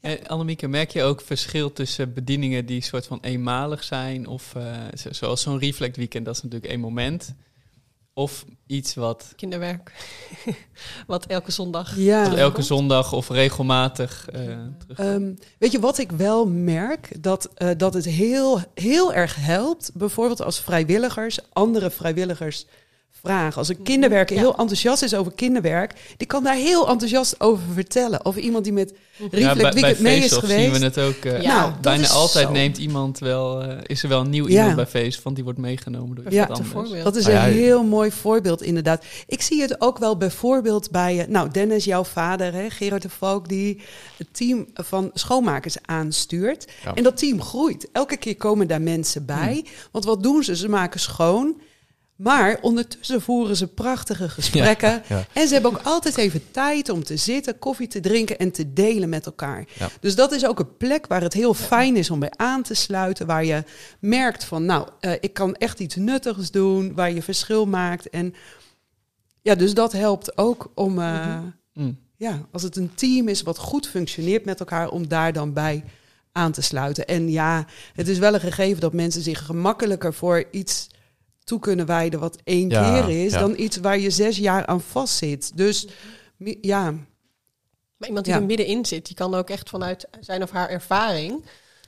[SPEAKER 3] En Annemieke, merk je ook verschil tussen bedieningen die soort van eenmalig zijn? Of eh, zo- zoals zo'n Reflect Weekend, dat is natuurlijk één moment. Of iets wat,
[SPEAKER 4] Kinderwerk. Wat elke zondag.
[SPEAKER 5] ja.
[SPEAKER 3] wat elke zondag of regelmatig eh terug.
[SPEAKER 5] Ehm, weet je wat ik wel merk? Dat, eh, dat het heel, heel erg helpt, bijvoorbeeld als vrijwilligers, andere vrijwilligers vragen. Als een kinderwerker
[SPEAKER 4] Ja.
[SPEAKER 5] heel enthousiast is over kinderwerk, die kan daar heel enthousiast over vertellen. Of iemand die met Reflect
[SPEAKER 3] ja,
[SPEAKER 5] Weekend mee is geweest.
[SPEAKER 3] zien we het ook. eh,
[SPEAKER 4] Ja,
[SPEAKER 5] nou,
[SPEAKER 3] bijna altijd
[SPEAKER 5] zo-
[SPEAKER 3] neemt iemand wel, eh, is er wel een nieuw
[SPEAKER 5] Ja.
[SPEAKER 3] iemand bij Feest, want die wordt meegenomen door
[SPEAKER 5] Ja,
[SPEAKER 3] iemand anders.
[SPEAKER 5] Dat is
[SPEAKER 2] Ah, ja,
[SPEAKER 5] een
[SPEAKER 2] ja.
[SPEAKER 5] heel mooi voorbeeld, inderdaad. Ik zie het ook wel bijvoorbeeld bij, eh, nou, Dennis, jouw vader, hè, Gerard de Valk, die het team van schoonmakers aanstuurt.
[SPEAKER 2] Ja.
[SPEAKER 5] En dat team groeit. Elke keer komen daar mensen bij. Want wat doen ze? Ze maken schoon. Maar ondertussen voeren ze prachtige gesprekken.
[SPEAKER 2] ja.
[SPEAKER 5] En ze hebben ook altijd even tijd om te zitten, koffie te drinken en te delen met elkaar.
[SPEAKER 2] Ja.
[SPEAKER 5] Dus dat is ook een plek waar het heel fijn is om bij aan te sluiten. Waar je merkt van, nou, eh, ik kan echt iets nuttigs doen. Waar je verschil maakt. En ja, dus dat helpt ook om, eh,
[SPEAKER 3] Mm.
[SPEAKER 5] ja, als het een team is wat goed functioneert met elkaar, om daar dan bij aan te sluiten. En ja, het is wel een gegeven dat mensen zich gemakkelijker voor iets toe kunnen wijden wat één
[SPEAKER 2] Ja,
[SPEAKER 5] keer is,
[SPEAKER 2] ja.
[SPEAKER 5] dan iets waar je zes jaar aan vastzit. Dus mi- ja,
[SPEAKER 4] Maar iemand die
[SPEAKER 5] Ja.
[SPEAKER 4] er middenin zit, die kan ook echt vanuit zijn of haar ervaring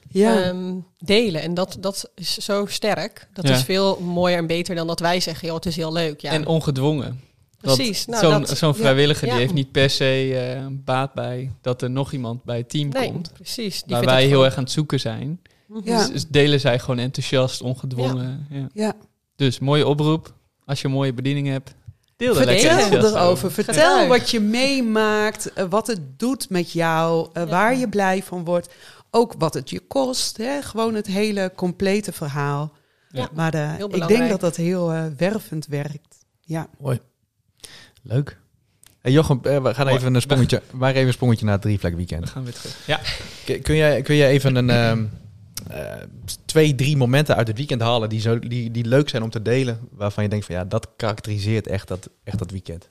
[SPEAKER 5] ja.
[SPEAKER 4] ehm, delen. En dat, dat is zo sterk. Dat
[SPEAKER 3] Ja.
[SPEAKER 4] is veel mooier en beter dan dat wij zeggen, joh, het is heel leuk. Ja,
[SPEAKER 3] En ongedwongen.
[SPEAKER 4] Precies. Nou,
[SPEAKER 3] Zo'n
[SPEAKER 4] dat-
[SPEAKER 3] zo'n vrijwilliger
[SPEAKER 4] Ja.
[SPEAKER 3] die heeft niet per se eh, baat bij dat er nog iemand bij het team
[SPEAKER 4] nee,
[SPEAKER 3] komt.
[SPEAKER 4] precies. Die
[SPEAKER 3] Waar wij heel
[SPEAKER 4] gewoon-
[SPEAKER 3] erg aan het zoeken zijn.
[SPEAKER 5] Ja.
[SPEAKER 3] Dus, dus delen zij gewoon enthousiast, ongedwongen. Ja. Dus mooie oproep. Als je een mooie bediening hebt, deel er lekker
[SPEAKER 5] Vertel erover. Vertel
[SPEAKER 4] Getuig.
[SPEAKER 5] wat je meemaakt, eh, wat het doet met jou, eh,
[SPEAKER 4] Ja.
[SPEAKER 5] waar je blij van wordt. Ook wat het je kost. Hè? Gewoon het hele complete verhaal.
[SPEAKER 3] Ja.
[SPEAKER 5] Maar eh, ik denk dat dat heel eh, wervend werkt. Ja.
[SPEAKER 2] Mooi. Leuk. Hey Jochem, we gaan even een sprongetje, maar even een sprongetje naar het
[SPEAKER 3] Dan
[SPEAKER 2] Weekend.
[SPEAKER 3] gaan we weer terug. Ja,
[SPEAKER 2] Kun- jij, kun jij even een, ehm, eh, twee, drie momenten uit het weekend halen die, zo, die, die leuk zijn om te delen. Waarvan je denkt van ja, dat karakteriseert echt dat, echt dat weekend.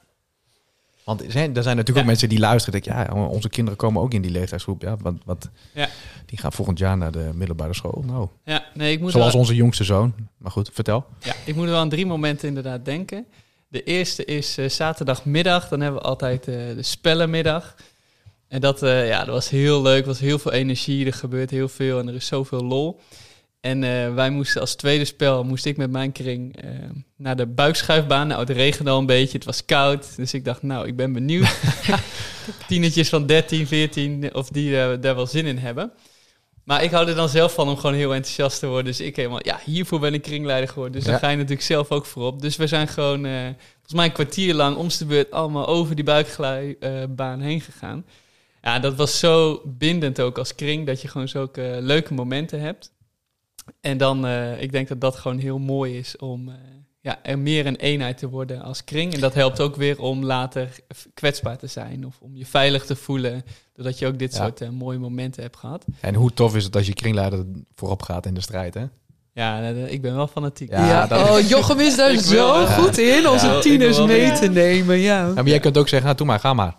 [SPEAKER 2] Want er zijn, er zijn natuurlijk
[SPEAKER 3] Ja.
[SPEAKER 2] ook mensen die luisteren. Denk, ja, onze kinderen komen ook in die leeftijdsgroep. Ja, wat, wat,
[SPEAKER 3] Ja.
[SPEAKER 2] Die gaan volgend jaar naar de middelbare school. Nou,
[SPEAKER 3] Ja, nee, ik moet
[SPEAKER 2] zoals
[SPEAKER 3] wel,
[SPEAKER 2] onze jongste zoon. Maar goed, vertel.
[SPEAKER 3] ja, ik moet wel aan drie momenten inderdaad denken. De eerste is eh, zaterdagmiddag. Dan hebben we altijd eh, de spellenmiddag. En dat, eh, ja, dat was heel leuk. Er was heel veel energie. Er gebeurt heel veel en er is zoveel lol. En eh, wij moesten als tweede spel, moest ik met mijn kring eh, naar de buikschuifbaan. Nou, het regende al een beetje, het was koud. Dus ik dacht, nou, ik ben benieuwd. Tienertjes van 13, 14, of die daar wel zin in hebben. Maar ik hou er dan zelf van om gewoon heel enthousiast te worden. Dus ik helemaal, ja, hiervoor ben ik kringleider geworden. Dus
[SPEAKER 2] Ja.
[SPEAKER 3] dan ga je natuurlijk zelf ook voorop. Dus we zijn gewoon, eh, volgens mij een kwartier lang, om de beurt, allemaal over die buikglijbaan heen gegaan. Ja, dat was zo bindend ook als kring, dat je gewoon zulke leuke momenten hebt. En dan, eh, ik denk dat dat gewoon heel mooi is om eh, ja, er meer een eenheid te worden als kring. En dat helpt ook weer om later kwetsbaar te zijn of om je veilig te voelen. Doordat je ook dit
[SPEAKER 2] Ja.
[SPEAKER 3] soort eh, mooie momenten hebt gehad.
[SPEAKER 2] En hoe tof is het als je kringleider voorop gaat in de strijd, hè?
[SPEAKER 3] Ja, ik ben wel fanatiek.
[SPEAKER 2] Ja,
[SPEAKER 5] Ja,
[SPEAKER 2] dat-
[SPEAKER 5] oh, Jochem is daar
[SPEAKER 3] Ik
[SPEAKER 5] zo
[SPEAKER 3] wil
[SPEAKER 5] goed in onze tieners mee te nemen. Ja.
[SPEAKER 2] Ja, maar jij kunt ook zeggen, nou, doe maar, ga maar.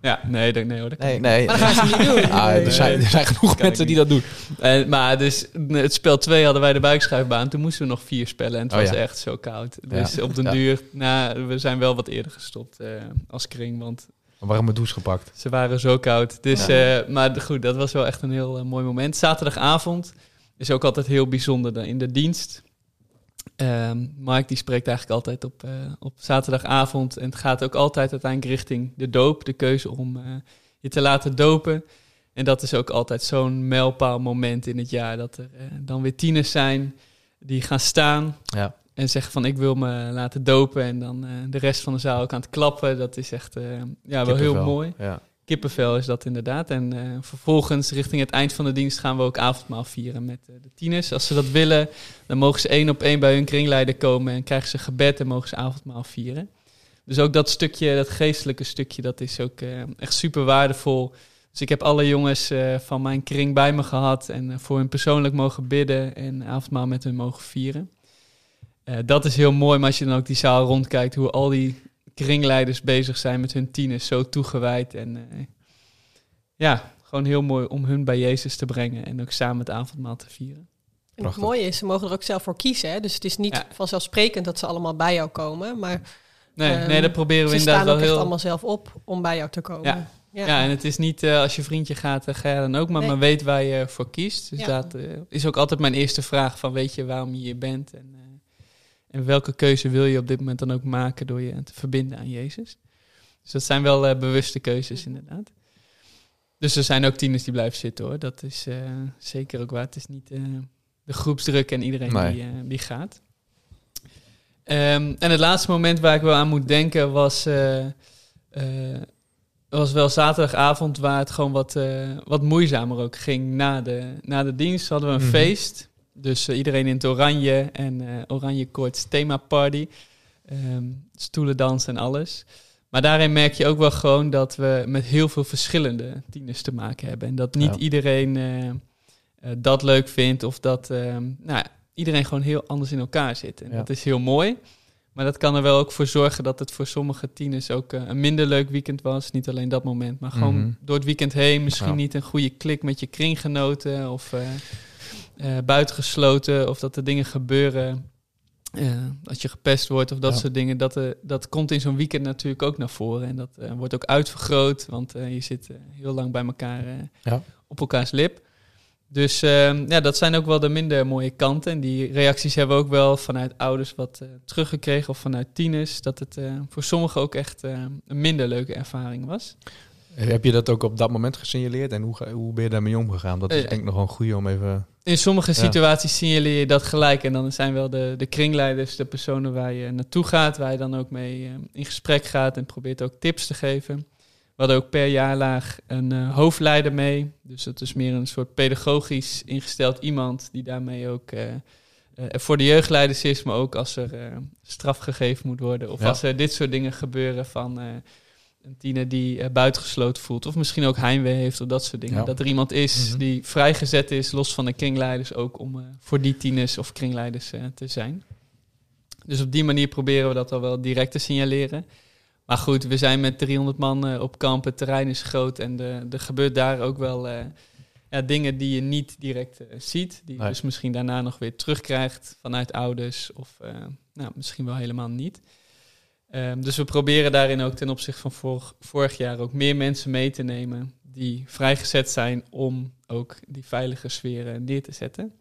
[SPEAKER 3] Ja, nee, dat, nee hoor. Dat kan
[SPEAKER 2] Nee,
[SPEAKER 3] niet.
[SPEAKER 2] nee.
[SPEAKER 4] Maar dat gaan ze niet doen.
[SPEAKER 2] Ah, er, zijn, er zijn genoeg mensen die dat doen.
[SPEAKER 3] Eh, maar dus het spel 2 hadden wij de buikschuifbaan. Toen moesten we nog vier spellen en het
[SPEAKER 2] Oh,
[SPEAKER 3] was
[SPEAKER 2] ja.
[SPEAKER 3] echt zo koud. Dus
[SPEAKER 2] Ja.
[SPEAKER 3] op den
[SPEAKER 2] Ja.
[SPEAKER 3] duur, nou, we zijn wel wat eerder gestopt eh, als kring, want
[SPEAKER 2] Maar waarom mijn douche gepakt?
[SPEAKER 3] ze waren zo koud. Dus, eh, maar goed, dat was wel echt een heel eh, mooi moment. Zaterdagavond is ook altijd heel bijzonder dan in de dienst. Ehm Mike die spreekt eigenlijk altijd op, eh, op zaterdagavond. En het gaat ook altijd uiteindelijk richting de doop. De keuze om eh, je te laten dopen. En dat is ook altijd zo'n mijlpaal moment in het jaar. Dat er eh, dan weer tieners zijn die gaan staan.
[SPEAKER 2] Ja.
[SPEAKER 3] En zeggen van ik wil me laten dopen. En dan de rest van de zaal ook aan het klappen. Dat is echt ja, wel heel mooi.
[SPEAKER 2] Ja.
[SPEAKER 3] Kippenvel is dat inderdaad. En eh, vervolgens richting het eind van de dienst gaan we ook avondmaal vieren met eh, de tieners. Als ze dat willen, dan mogen ze één op één bij hun kringleider komen en krijgen ze gebed en mogen ze avondmaal vieren. Dus ook dat stukje, dat geestelijke stukje, dat is ook eh, echt super waardevol. Dus ik heb alle jongens van mijn kring bij me gehad en voor hun persoonlijk mogen bidden en avondmaal met hun mogen vieren. Dat is heel mooi, maar als je dan ook die zaal rondkijkt, hoe al die kringleiders bezig zijn met hun tieners, zo toegewijd. En eh, ja, gewoon heel mooi om hun bij Jezus te brengen en ook samen het avondmaal te vieren.
[SPEAKER 4] En het mooie is, ze mogen er ook zelf voor kiezen. Hè? Dus het is niet
[SPEAKER 3] Ja.
[SPEAKER 4] vanzelfsprekend dat ze allemaal bij jou komen. Maar
[SPEAKER 3] Nee,
[SPEAKER 4] Ehm,
[SPEAKER 3] nee dat proberen we
[SPEAKER 4] ze
[SPEAKER 3] inderdaad
[SPEAKER 4] staan ook
[SPEAKER 3] wel
[SPEAKER 4] echt
[SPEAKER 3] heel...
[SPEAKER 4] allemaal zelf op om bij jou te komen.
[SPEAKER 3] Ja.
[SPEAKER 4] Ja.
[SPEAKER 3] Ja, en het is niet eh, als je vriendje gaat, eh, ga je dan ook, maar,
[SPEAKER 4] Nee.
[SPEAKER 3] maar weet waar je voor kiest. Dus
[SPEAKER 4] Ja.
[SPEAKER 3] dat is ook altijd mijn eerste vraag van weet je waarom je hier bent en, en welke keuze wil je op dit moment dan ook maken door je te verbinden aan Jezus. Dus dat zijn wel eh, bewuste keuzes inderdaad. Dus er zijn ook tieners die blijven zitten hoor, dat is eh, zeker ook waar. Het is niet eh, de groepsdruk en iedereen
[SPEAKER 2] Nee.
[SPEAKER 3] die, eh, die gaat. Ehm, en het laatste moment waar ik wel aan moet denken was... eh, eh, het was wel zaterdagavond waar het gewoon wat, eh, wat moeizamer ook ging. Na de, na de dienst hadden we een
[SPEAKER 2] Mhm.
[SPEAKER 3] feest. Dus eh, iedereen in het oranje en eh oranje koorts thema party. Ehm stoelen dansen en alles. Maar daarin merk je ook wel gewoon dat we met heel veel verschillende tieners te maken hebben. En dat niet
[SPEAKER 2] Ja.
[SPEAKER 3] iedereen eh, dat leuk vindt of dat ehm, nou, iedereen gewoon heel anders in elkaar zit. En
[SPEAKER 2] Ja.
[SPEAKER 3] dat is heel mooi. Maar dat kan er wel ook voor zorgen dat het voor sommige tieners ook een minder leuk weekend was. Niet alleen dat moment, maar gewoon
[SPEAKER 2] Mhm.
[SPEAKER 3] door het weekend heen. Misschien
[SPEAKER 2] Ja.
[SPEAKER 3] niet een goede klik met je kringgenoten of eh, buitengesloten. Of dat er dingen gebeuren eh, als je gepest wordt of dat
[SPEAKER 2] Ja.
[SPEAKER 3] soort dingen. Dat, eh, dat komt in zo'n weekend natuurlijk ook naar voren. En dat wordt ook uitvergroot, want je zit heel lang bij elkaar
[SPEAKER 2] Ja.
[SPEAKER 3] op elkaars lip. Dus ehm, ja, dat zijn ook wel de minder mooie kanten. En die reacties hebben we ook wel vanuit ouders wat teruggekregen of vanuit tieners. Dat het voor sommigen ook echt een minder leuke ervaring was.
[SPEAKER 2] Heb je dat ook op dat moment gesignaleerd? En hoe, ga- hoe ben je daarmee omgegaan? Dat is
[SPEAKER 3] Eh,
[SPEAKER 2] denk ik nog wel een goede om even...
[SPEAKER 3] In sommige situaties signaleer je dat gelijk. En dan zijn wel de, de kringleiders, de personen waar je naartoe gaat, waar je dan ook mee eh, in gesprek gaat en probeert ook tips te geven. We hadden ook per jaarlaag een eh, hoofdleider mee. Dus dat is meer een soort pedagogisch ingesteld iemand die daarmee ook voor de jeugdleiders is, maar ook als er straf gegeven moet worden. Of
[SPEAKER 2] Ja.
[SPEAKER 3] als er dit soort dingen gebeuren van een tiener die eh, buitengesloten voelt. Of misschien ook heimwee heeft of dat soort dingen.
[SPEAKER 2] Ja.
[SPEAKER 3] Dat er iemand is
[SPEAKER 2] Mhm.
[SPEAKER 3] die vrijgezet is, los van de kringleiders, ook om eh, voor die tieners of kringleiders eh, te zijn. Dus op die manier proberen we dat al wel direct te signaleren. Maar goed, we zijn met 300 man op kamp. Het terrein is groot en de, er gebeurt daar ook wel ja, dingen die je niet direct ziet. Die je
[SPEAKER 2] Nee.
[SPEAKER 3] dus misschien daarna nog weer terugkrijgt vanuit ouders of nou, misschien wel helemaal niet. Ehm, dus we proberen daarin ook ten opzichte van vorig, vorig jaar ook meer mensen mee te nemen die vrijgezet zijn om ook die veilige sfeer eh, neer te zetten.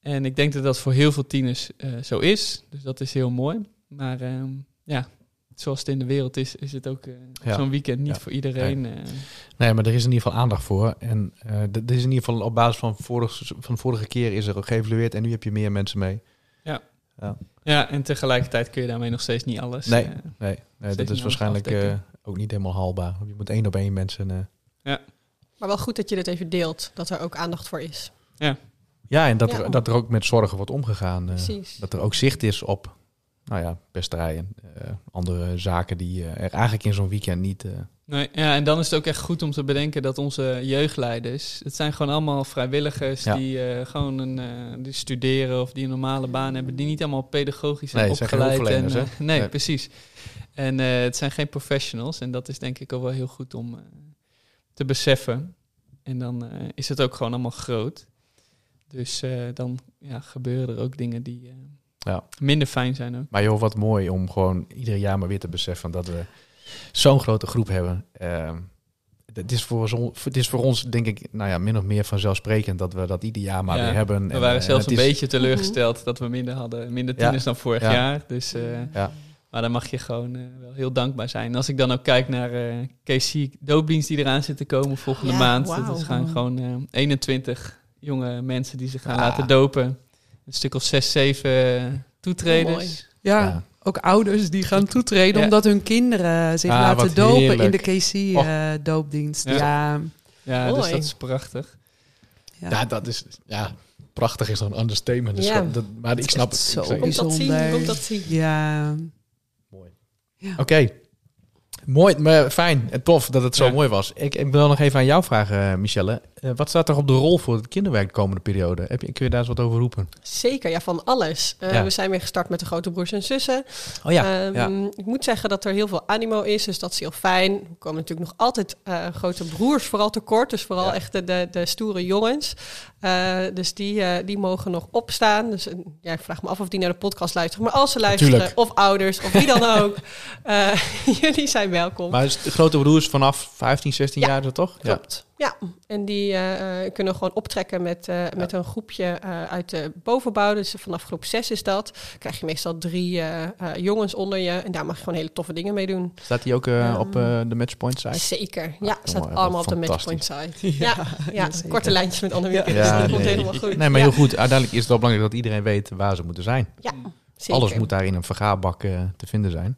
[SPEAKER 3] En ik denk dat dat voor heel veel tieners eh, zo is. Dus dat is heel mooi. Maar ehm, ja, zoals het in de wereld is, is het ook eh,
[SPEAKER 2] Ja.
[SPEAKER 3] zo'n weekend niet
[SPEAKER 2] Ja.
[SPEAKER 3] voor iedereen. eh.
[SPEAKER 2] Nee, maar er is in ieder geval aandacht voor. En dat is in ieder geval op basis van, vorig, van vorige keer is er ook geëvalueerd. En nu heb je meer mensen mee.
[SPEAKER 3] Ja, en tegelijkertijd kun je daarmee nog steeds niet alles.
[SPEAKER 2] Nee.
[SPEAKER 3] eh,
[SPEAKER 2] Nee, nee dat is waarschijnlijk eh, ook niet helemaal haalbaar. Je moet één op één mensen... eh,
[SPEAKER 4] Maar wel goed dat je dit even deelt, dat er ook aandacht voor is.
[SPEAKER 2] Ja, en dat,
[SPEAKER 4] Ja.
[SPEAKER 2] Er, dat er ook met zorgen wordt omgegaan. eh,
[SPEAKER 4] Precies.
[SPEAKER 2] dat er ook zicht is op, nou ja, pesterijen. eh, andere zaken die eh, er eigenlijk in zo'n weekend niet... eh,
[SPEAKER 3] Nee, ja, en dan is het ook echt goed om te bedenken dat onze jeugdleiders, het zijn gewoon allemaal vrijwilligers
[SPEAKER 2] Ja.
[SPEAKER 3] die gewoon een, die studeren of die een normale baan hebben, die niet allemaal pedagogisch zijn
[SPEAKER 2] Nee, zijn
[SPEAKER 3] opgeleid. en, eh, nee,
[SPEAKER 2] Nee.
[SPEAKER 3] precies. En het zijn geen professionals en dat is denk ik ook wel heel goed om te beseffen. En dan is het ook gewoon allemaal groot. Dus dan ja, gebeuren er ook dingen die
[SPEAKER 2] Ja.
[SPEAKER 3] minder fijn zijn ook.
[SPEAKER 2] Maar joh, wat mooi om gewoon ieder jaar maar weer te beseffen dat we zo'n grote groep hebben. Eh, het, is voor ons, het is voor ons, denk ik, nou ja, min of meer vanzelfsprekend dat we dat ieder jaar maar
[SPEAKER 3] Ja,
[SPEAKER 2] weer hebben.
[SPEAKER 3] We
[SPEAKER 2] En,
[SPEAKER 3] waren
[SPEAKER 2] eh,
[SPEAKER 3] zelfs een
[SPEAKER 2] is-
[SPEAKER 3] beetje teleurgesteld dat we minder hadden, minder
[SPEAKER 2] Ja.
[SPEAKER 3] tieners dan vorig
[SPEAKER 2] Ja.
[SPEAKER 3] jaar. Dus, eh,
[SPEAKER 2] Ja.
[SPEAKER 3] Maar daar mag je gewoon eh, wel heel dankbaar zijn. En als ik dan ook kijk naar eh KC doopdienst die eraan zit te komen volgende
[SPEAKER 4] Ja,
[SPEAKER 3] maand. Dat is gaan gewoon eh 21 jonge mensen die zich gaan
[SPEAKER 2] Ah.
[SPEAKER 3] laten dopen. Een stuk of 6, 7 toetreders.
[SPEAKER 4] Mooi.
[SPEAKER 5] Ja,
[SPEAKER 2] Ja.
[SPEAKER 5] ook ouders die gaan toetreden
[SPEAKER 3] Ja.
[SPEAKER 5] omdat hun kinderen zich
[SPEAKER 2] Ah,
[SPEAKER 5] laten dopen in de KC-doopdienst.
[SPEAKER 3] Ja.
[SPEAKER 5] ja,
[SPEAKER 3] Ja, dus dat is prachtig.
[SPEAKER 5] ja.
[SPEAKER 2] Ja, dat is, ja, prachtig is zo'n understatement. Dus
[SPEAKER 4] Ja.
[SPEAKER 2] dat, maar ik snap het.
[SPEAKER 5] zo
[SPEAKER 2] Ik zeg-
[SPEAKER 4] Komt dat zien, dat zien.
[SPEAKER 5] Ja.
[SPEAKER 2] Mooi.
[SPEAKER 5] Ja.
[SPEAKER 2] Oké. Mooi, maar fijn en tof dat het zo
[SPEAKER 3] Ja.
[SPEAKER 2] mooi was. Ik, ik wil nog even aan jou vragen, eh, Michelle. Eh, wat staat er op de rol voor het kinderwerk de komende periode? Heb je, kun je daar eens wat over roepen?
[SPEAKER 4] Zeker, ja, van alles. Eh,
[SPEAKER 2] Ja.
[SPEAKER 4] We zijn weer gestart met de grote broers en zussen.
[SPEAKER 2] Oh ja,
[SPEAKER 4] Ehm,
[SPEAKER 2] ja.
[SPEAKER 4] Ik moet zeggen dat er heel veel animo is, dus dat is heel fijn. Er komen natuurlijk nog altijd eh, grote broers vooral tekort, dus vooral
[SPEAKER 2] Ja.
[SPEAKER 4] echt de, de, de stoere jongens. Eh, dus die, die mogen nog opstaan. Dus ja, ik vraag me af of die naar de podcast luisteren. Maar als ze luisteren, of ouders, of wie dan ook, eh, jullie zijn welkom.
[SPEAKER 2] Maar de grote broers vanaf 15, 16
[SPEAKER 4] Ja,
[SPEAKER 2] jaar, dat toch? Ja.
[SPEAKER 4] Klopt. Ja, en die eh, eh, kunnen gewoon optrekken met, eh, met een groepje uit de bovenbouw. Dus vanaf groep 6 is dat. krijg je meestal drie jongens onder je. En daar mag je gewoon hele toffe dingen mee doen.
[SPEAKER 2] Staat die ook op de Matchpoint site?
[SPEAKER 4] Zeker. Ja,
[SPEAKER 2] Ah,
[SPEAKER 4] staat allemaal op de. Matchpoint site. Ja, ja, korte lijntjes met Annemiek.
[SPEAKER 5] Ja.
[SPEAKER 4] Dus dat komt
[SPEAKER 2] nee.
[SPEAKER 4] helemaal goed.
[SPEAKER 2] Nee, maar
[SPEAKER 4] Ja,
[SPEAKER 2] heel goed. Uiteindelijk is het wel belangrijk dat iedereen weet waar ze moeten zijn.
[SPEAKER 4] Ja, zeker.
[SPEAKER 2] Alles moet daar in een vergaarbak eh, te vinden zijn.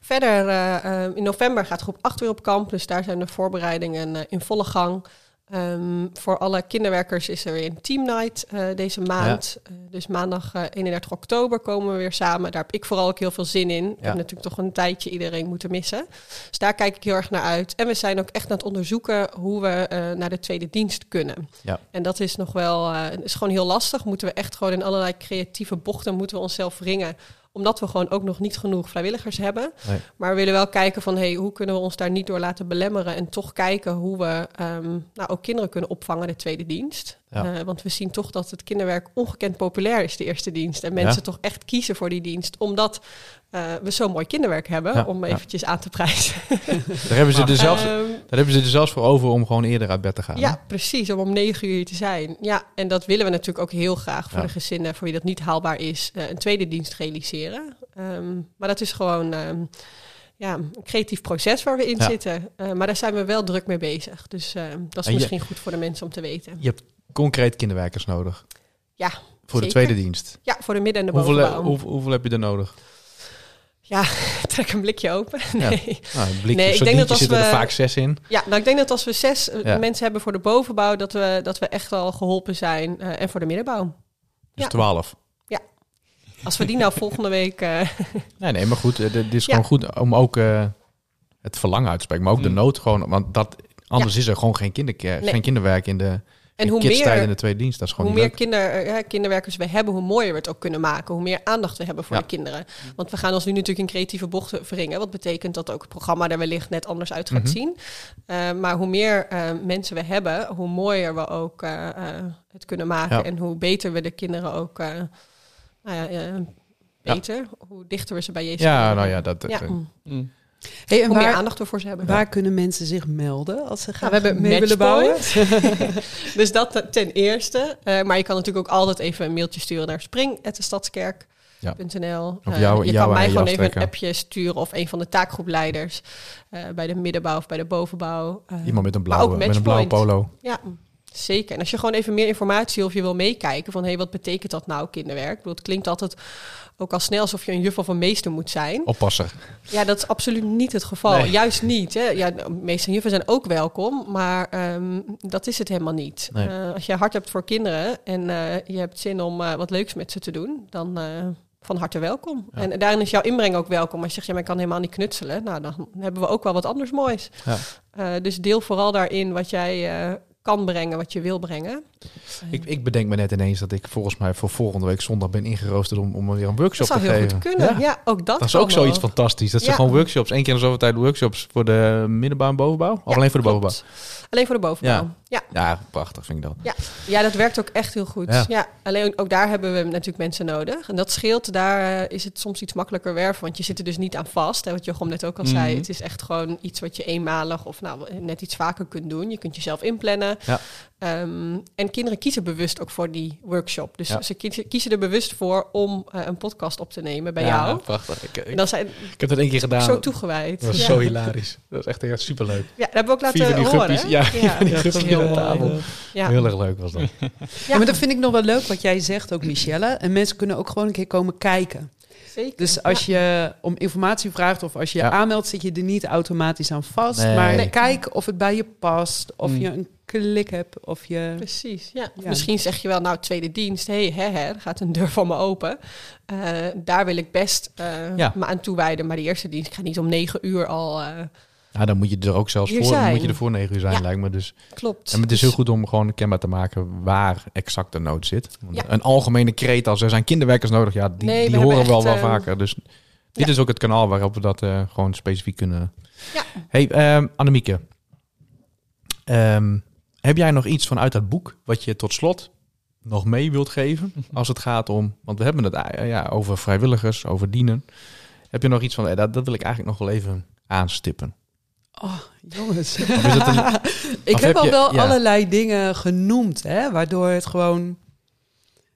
[SPEAKER 4] Verder, eh, eh, in november gaat groep 8 weer op kamp. Dus daar zijn de voorbereidingen in volle gang. Ehm, voor alle kinderwerkers is er weer een team night eh, deze maand. Eh, dus maandag eh, 31 oktober komen we weer samen. Daar heb ik vooral ook heel veel zin in. Ik
[SPEAKER 2] Ja.
[SPEAKER 4] heb natuurlijk toch een tijdje iedereen moeten missen. Dus daar kijk ik heel erg naar uit. En we zijn ook echt aan het onderzoeken hoe we eh, naar de tweede dienst kunnen.
[SPEAKER 2] Ja.
[SPEAKER 4] En dat is nog wel, eh, is gewoon heel lastig. Moeten we echt gewoon in allerlei creatieve bochten moeten we onszelf wringen omdat we gewoon ook nog niet genoeg vrijwilligers hebben.
[SPEAKER 2] Nee.
[SPEAKER 4] Maar we willen wel kijken van hey, hoe kunnen we ons daar niet door laten belemmeren. En toch kijken hoe we ehm, nou, ook kinderen kunnen opvangen de tweede dienst.
[SPEAKER 2] Ja.
[SPEAKER 4] Eh, want we zien toch dat het kinderwerk ongekend populair is, de eerste dienst. En mensen
[SPEAKER 2] Ja.
[SPEAKER 4] toch echt kiezen voor die dienst. Omdat eh, we zo'n mooi kinderwerk hebben,
[SPEAKER 2] Ja,
[SPEAKER 4] om
[SPEAKER 2] ja.
[SPEAKER 4] eventjes aan te prijzen.
[SPEAKER 2] Daar hebben, ze er zelfs,
[SPEAKER 4] Ehm,
[SPEAKER 2] daar hebben ze er zelfs voor over om gewoon eerder uit bed te gaan. hè?
[SPEAKER 4] ja, precies. Om om negen uur te zijn. Ja, en dat willen we natuurlijk ook heel graag voor
[SPEAKER 2] Ja.
[SPEAKER 4] de gezinnen voor wie dat niet haalbaar is, eh, een tweede dienst realiseren. Ehm, maar dat is gewoon ehm, ja, een creatief proces waar we in zitten. Eh, maar daar zijn we wel druk mee bezig. Dus dat is
[SPEAKER 2] En je-
[SPEAKER 4] misschien goed voor de mensen om te weten.
[SPEAKER 2] Je hebt concreet kinderwerkers nodig.
[SPEAKER 4] Ja,
[SPEAKER 2] Voor de tweede dienst.
[SPEAKER 4] Ja, voor de midden- en de bovenbouw.
[SPEAKER 2] hoeveel, hoeveel heb je er nodig?
[SPEAKER 4] Ja, trek een blikje open.
[SPEAKER 2] Ja.
[SPEAKER 4] Nee.
[SPEAKER 2] Nou, een blikje,
[SPEAKER 4] Nee, ik denk dat als
[SPEAKER 2] zitten er
[SPEAKER 4] we-
[SPEAKER 2] vaak zes in.
[SPEAKER 4] Ja, nou ik denk dat als we zes eh,
[SPEAKER 2] Ja.
[SPEAKER 4] mensen hebben voor de bovenbouw, dat we, dat we echt al geholpen zijn. eh, en voor de middenbouw.
[SPEAKER 2] Dus
[SPEAKER 4] Ja.
[SPEAKER 2] twaalf.
[SPEAKER 4] Als we die nou volgende week... eh,
[SPEAKER 2] Nee, nee, maar goed. Dit is
[SPEAKER 4] Ja.
[SPEAKER 2] gewoon goed om ook... het verlangen uitspreken, maar ook de
[SPEAKER 3] Mm.
[SPEAKER 2] nood gewoon. Want dat, anders is er gewoon geen, kinderker,
[SPEAKER 4] Nee.
[SPEAKER 2] geen kinderwerk in de
[SPEAKER 4] En hoe meer,
[SPEAKER 2] in de tweede dienst. Dat is gewoon
[SPEAKER 4] hoe meer kinder, eh, kinderwerkers we hebben, hoe mooier we het ook kunnen maken. Hoe meer aandacht we hebben voor
[SPEAKER 2] Ja.
[SPEAKER 4] de kinderen. Want we gaan ons nu natuurlijk in creatieve bochten wringen. Wat betekent dat ook het programma er wellicht net anders uit gaat
[SPEAKER 2] Mhm.
[SPEAKER 4] zien. Eh, maar hoe meer eh, mensen we hebben, hoe mooier we ook eh, eh, het kunnen maken.
[SPEAKER 2] Ja.
[SPEAKER 4] En hoe beter we de kinderen ook... eh, nou ja, beter, hoe dichter we ze bij Jezus
[SPEAKER 2] Ja,
[SPEAKER 4] kunnen
[SPEAKER 2] nou ja, dat,
[SPEAKER 4] Ja.
[SPEAKER 2] dat-
[SPEAKER 3] Mm.
[SPEAKER 5] Hey, en
[SPEAKER 4] Hoe meer
[SPEAKER 5] waar,
[SPEAKER 4] aandacht we voor ze hebben.
[SPEAKER 5] waar kunnen mensen zich melden als ze gaan
[SPEAKER 4] Nou, we hebben
[SPEAKER 5] mee willen bouwen?
[SPEAKER 4] Matchpoint. dus dat ten eerste. Eh, maar je kan natuurlijk ook altijd even een mailtje sturen naar spring.stadskerk.nl.
[SPEAKER 2] Of
[SPEAKER 4] Eh,
[SPEAKER 2] jou-
[SPEAKER 4] je
[SPEAKER 2] jou
[SPEAKER 4] kan mij gewoon even een appje sturen of een van de taakgroepleiders eh, bij de middenbouw of bij de bovenbouw.
[SPEAKER 2] Iemand met een blauwe, met een blauwe polo.
[SPEAKER 4] Ja, zeker. En als je gewoon even meer informatie of je wil meekijken van hé, hey, wat betekent dat nou kinderwerk? Ik bedoel, het klinkt altijd ook al snel alsof je een juf of een meester moet zijn.
[SPEAKER 2] Oppasser.
[SPEAKER 4] Ja, dat is absoluut niet het geval.
[SPEAKER 2] Nee.
[SPEAKER 4] Juist niet. Hè. Ja, de meeste juffen zijn ook welkom, maar ehm, dat is het helemaal niet.
[SPEAKER 2] Nee.
[SPEAKER 4] Eh, als je hart hebt voor kinderen en eh, je hebt zin om eh, wat leuks met ze te doen, dan van harte welkom.
[SPEAKER 2] Ja.
[SPEAKER 4] En daarin is jouw inbreng ook welkom. Als je zegt, ja, maar ik kan helemaal niet knutselen, nou, dan hebben we ook wel wat anders moois.
[SPEAKER 2] Ja.
[SPEAKER 4] Dus deel vooral daarin wat jij kan brengen, wat je wil brengen.
[SPEAKER 2] Ik, ik bedenk me net ineens dat ik volgens mij voor volgende week zondag ben ingeroosterd om, om weer een
[SPEAKER 4] Dat
[SPEAKER 2] workshop
[SPEAKER 4] zou
[SPEAKER 2] te
[SPEAKER 4] heel
[SPEAKER 2] geven.
[SPEAKER 4] goed kunnen.
[SPEAKER 2] Ja.
[SPEAKER 4] Ja, ook dat
[SPEAKER 2] Dat is ook zoiets fantastisch. Dat ze
[SPEAKER 4] Ja.
[SPEAKER 2] gewoon workshops, één keer in de zoveel tijd workshops voor de middenbouw en bovenbouw? Of
[SPEAKER 4] Ja,
[SPEAKER 2] alleen voor de
[SPEAKER 4] klopt.
[SPEAKER 2] bovenbouw?
[SPEAKER 4] Alleen voor de bovenbouw. Ja.
[SPEAKER 2] Ja, prachtig vind ik dat.
[SPEAKER 4] Ja, dat werkt ook echt heel goed.
[SPEAKER 2] Ja.
[SPEAKER 4] Ja. alleen ook daar hebben we natuurlijk mensen nodig. En dat scheelt, daar eh, is het soms iets makkelijker werven. Want je zit er dus niet aan vast. Hè, wat Jochem net ook al zei.
[SPEAKER 3] Mhm.
[SPEAKER 4] Het is echt gewoon iets wat je eenmalig of nou, net iets vaker kunt doen. Je kunt jezelf inplannen.
[SPEAKER 2] Ja.
[SPEAKER 4] Ehm, en kinderen kiezen bewust ook voor die workshop. Dus
[SPEAKER 2] Ja.
[SPEAKER 4] ze kiezen, kiezen er bewust voor om eh, een podcast op te nemen bij
[SPEAKER 2] ja,
[SPEAKER 4] jou.
[SPEAKER 2] prachtig. Ik, ik,
[SPEAKER 4] dan zijn
[SPEAKER 2] ik heb dat één keer gedaan.
[SPEAKER 4] zo toegewijd.
[SPEAKER 2] Dat was
[SPEAKER 4] ja.
[SPEAKER 2] zo hilarisch. Dat was echt, echt superleuk.
[SPEAKER 4] ja, dat hebben we ook laten
[SPEAKER 2] die
[SPEAKER 4] horen.
[SPEAKER 2] guppies. Ja, die
[SPEAKER 3] Ja,
[SPEAKER 2] guppies
[SPEAKER 3] heel
[SPEAKER 2] aan
[SPEAKER 3] mooi.
[SPEAKER 2] tafel.
[SPEAKER 4] Ja.
[SPEAKER 2] Heel erg leuk was dat.
[SPEAKER 5] Ja, maar dat vind ik nog wel leuk wat jij zegt ook, Michelle. En mensen kunnen ook gewoon een keer komen kijken.
[SPEAKER 4] Zeker.
[SPEAKER 5] Dus als je om informatie vraagt of als je je
[SPEAKER 2] Ja.
[SPEAKER 5] aanmeldt, zit je er niet automatisch aan vast.
[SPEAKER 2] Nee.
[SPEAKER 5] Maar
[SPEAKER 2] Nee.
[SPEAKER 5] kijk of het bij je past, of
[SPEAKER 3] Mm.
[SPEAKER 5] je een klik hebt, of je...
[SPEAKER 4] Precies, ja. Misschien zeg je wel, nou, tweede dienst, hé, hè, hè, er gaat een deur van me open. Eh, daar wil ik best eh,
[SPEAKER 2] Ja.
[SPEAKER 4] me aan toewijden. Maar die eerste dienst, ik ga niet om negen uur al... eh,
[SPEAKER 2] Ja, dan moet je er ook zelfs voor,
[SPEAKER 4] zijn.
[SPEAKER 2] moet je er voor negen uur zijn,
[SPEAKER 4] Ja.
[SPEAKER 2] lijkt me. Dus.
[SPEAKER 4] klopt.
[SPEAKER 2] En het is
[SPEAKER 4] Dus-
[SPEAKER 2] heel goed om gewoon kenbaar te maken waar exact de nood zit.
[SPEAKER 4] Ja.
[SPEAKER 2] Een algemene kreet als er zijn kinderwerkers nodig, ja, die,
[SPEAKER 4] Nee, we
[SPEAKER 2] die horen wel wel
[SPEAKER 4] ehm,
[SPEAKER 2] vaker. Dus dit
[SPEAKER 4] ja.
[SPEAKER 2] is ook het kanaal waarop we dat eh, gewoon specifiek kunnen.
[SPEAKER 4] Ja.
[SPEAKER 2] Hey, ehm, Annemieke. Ehm, heb jij nog iets vanuit dat boek wat je tot slot nog mee wilt geven als het gaat om, want we hebben het eh, ja, over vrijwilligers, over dienen. Heb je nog iets van, eh, dat, dat wil ik eigenlijk nog wel even aanstippen?
[SPEAKER 5] Oh, jongens.
[SPEAKER 2] Een,
[SPEAKER 5] ik heb
[SPEAKER 2] heb
[SPEAKER 5] al
[SPEAKER 2] je-
[SPEAKER 5] wel
[SPEAKER 2] ja.
[SPEAKER 5] allerlei dingen genoemd, hè, waardoor het gewoon...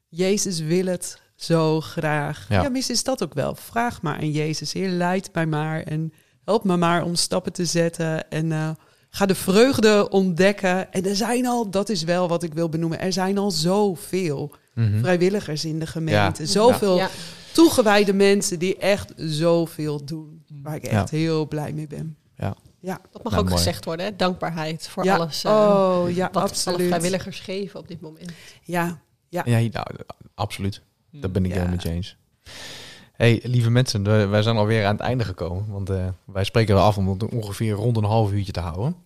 [SPEAKER 5] Jezus wil het zo graag.
[SPEAKER 2] Ja.
[SPEAKER 5] Ja, misschien is dat ook wel. Vraag maar aan Jezus. Heer, leid mij maar en help me maar om stappen te zetten. En eh, ga de vreugde ontdekken. En er zijn al, dat is wel wat ik wil benoemen, er zijn al zoveel
[SPEAKER 2] Mhm.
[SPEAKER 5] vrijwilligers in de gemeente.
[SPEAKER 2] Ja.
[SPEAKER 5] Zoveel
[SPEAKER 4] Ja,
[SPEAKER 5] toegewijde mensen die echt zoveel doen. Waar ik echt
[SPEAKER 2] Ja.
[SPEAKER 5] heel blij mee ben.
[SPEAKER 4] Dat mag
[SPEAKER 2] Nou,
[SPEAKER 4] ook
[SPEAKER 2] mooi.
[SPEAKER 4] gezegd worden. Hè? Dankbaarheid voor
[SPEAKER 5] ja.
[SPEAKER 4] alles eh,
[SPEAKER 5] oh, ja,
[SPEAKER 4] wat alle vrijwilligers geven op dit moment.
[SPEAKER 5] Ja,
[SPEAKER 2] Ja, nou, absoluut. Dat ben ik
[SPEAKER 5] Ja.
[SPEAKER 2] helemaal met je eens. Hey, lieve mensen, we- wij zijn alweer aan het einde gekomen. Want eh, wij spreken wel af om het ongeveer rond een half uurtje te houden.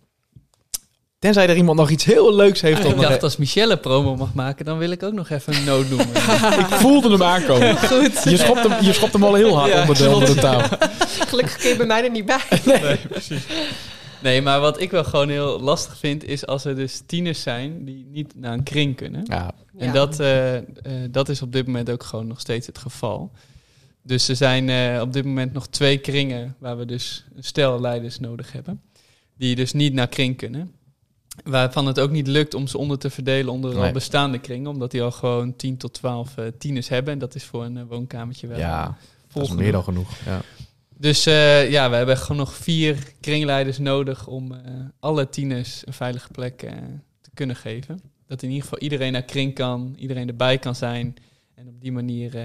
[SPEAKER 2] Tenzij er iemand nog iets heel leuks heeft. om
[SPEAKER 3] Ik dacht, als Michelle promo mag maken, dan wil ik ook nog even een noot noemen.
[SPEAKER 2] ik voelde hem aankomen. Goed. Je schopt hem, je schopt hem al heel hard
[SPEAKER 3] Ja,
[SPEAKER 2] onder, de, onder de tafel.
[SPEAKER 4] Gelukkig kun je bij mij er niet bij.
[SPEAKER 3] Nee, precies. Nee, maar wat ik wel gewoon heel lastig vind, is als er dus tieners zijn die niet naar een kring kunnen.
[SPEAKER 2] Ja,
[SPEAKER 3] En
[SPEAKER 4] Ja.
[SPEAKER 3] dat, eh, eh, dat is op dit moment ook gewoon nog steeds het geval. Dus er zijn eh, op dit moment nog twee kringen waar we dus een stel leiders nodig hebben. Die dus niet naar kring kunnen. Waarvan het ook niet lukt om ze onder te verdelen onder
[SPEAKER 2] Nee.
[SPEAKER 3] al bestaande kringen. Omdat die al gewoon 10 tot 12 eh, tieners hebben. En dat is voor een eh, woonkamertje wel
[SPEAKER 2] ja dat is
[SPEAKER 3] volgende.
[SPEAKER 2] meer dan genoeg. Ja.
[SPEAKER 3] Dus eh, ja, we hebben gewoon nog vier kringleiders nodig om eh, alle tieners een veilige plek te kunnen geven. Dat in ieder geval iedereen naar kring kan, iedereen erbij kan zijn. En op die manier, eh,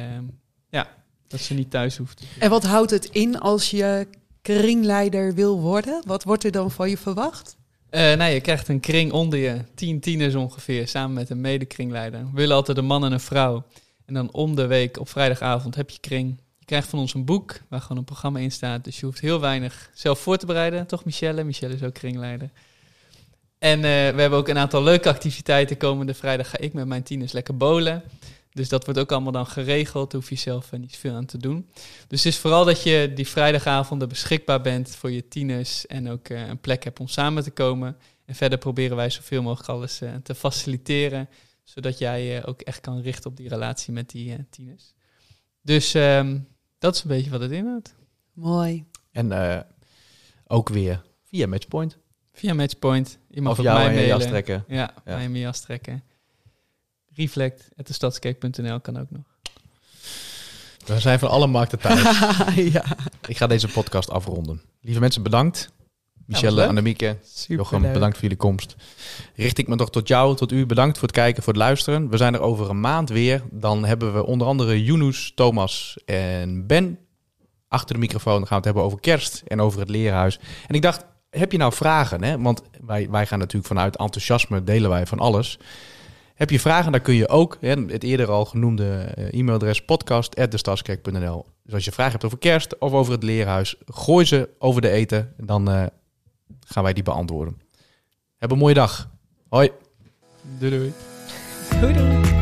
[SPEAKER 3] ja, dat ze niet thuis hoeft.
[SPEAKER 5] En wat houdt het in als je kringleider wil worden? Wat wordt er dan van je verwacht?
[SPEAKER 3] Eh nou, je krijgt een kring onder je, tien tieners ongeveer, samen met een medekringleider. We willen altijd een man en een vrouw. En dan om de week op vrijdagavond heb je kring. Je Je krijgt van ons een boek waar gewoon een programma in staat. Dus je hoeft heel weinig zelf voor te bereiden. Toch, Michelle? Michelle is ook kringleider. En eh, we hebben ook een aantal leuke activiteiten. Komende vrijdag ga ik met mijn tieners lekker bowlen. Dus dat wordt ook allemaal dan geregeld. Daar hoef je zelf eh, niet veel aan te doen. Dus het is vooral dat je die vrijdagavonden beschikbaar bent voor je tieners. En ook eh, een plek hebt om samen te komen. En verder proberen wij zoveel mogelijk alles eh, te faciliteren. Zodat jij eh, ook echt kan richten op die relatie met die eh, tieners. Dus ehm, dat is een beetje wat het inhoudt.
[SPEAKER 5] Mooi.
[SPEAKER 2] En eh, ook weer via Matchpoint.
[SPEAKER 3] Via Matchpoint. Je mag
[SPEAKER 2] Of jou
[SPEAKER 3] mij
[SPEAKER 2] en je jas trekken.
[SPEAKER 3] Ja,
[SPEAKER 2] Ja.
[SPEAKER 3] mij mijn jas trekken. Reflect.destadskerk.nl kan ook nog.
[SPEAKER 2] We zijn van alle markten thuis.
[SPEAKER 5] ja,
[SPEAKER 2] Ik ga deze podcast afronden. Lieve mensen, bedankt. Michelle,
[SPEAKER 3] leuk.
[SPEAKER 2] Annemieke. Jochem, bedankt voor jullie komst. Richt ik me toch tot jou, tot u. Bedankt voor het kijken, voor het luisteren. We zijn er over een maand weer. Dan hebben we onder andere Yunus, Thomas en Ben achter de microfoon. Dan gaan we het hebben over kerst en over het leerhuis. En ik dacht, heb je nou vragen? Hè? Want wij, wij gaan natuurlijk vanuit enthousiasme delen wij van alles. Heb je vragen, dan kun je ook hè, het eerder al genoemde eh, e-mailadres podcast.destadskerk.nl. Dus als je vragen hebt over kerst of over het leerhuis, gooi ze over de eten. En dan eh, gaan wij die beantwoorden. Heb een mooie dag. Hoi.
[SPEAKER 3] Doei doei.
[SPEAKER 4] Doei doei.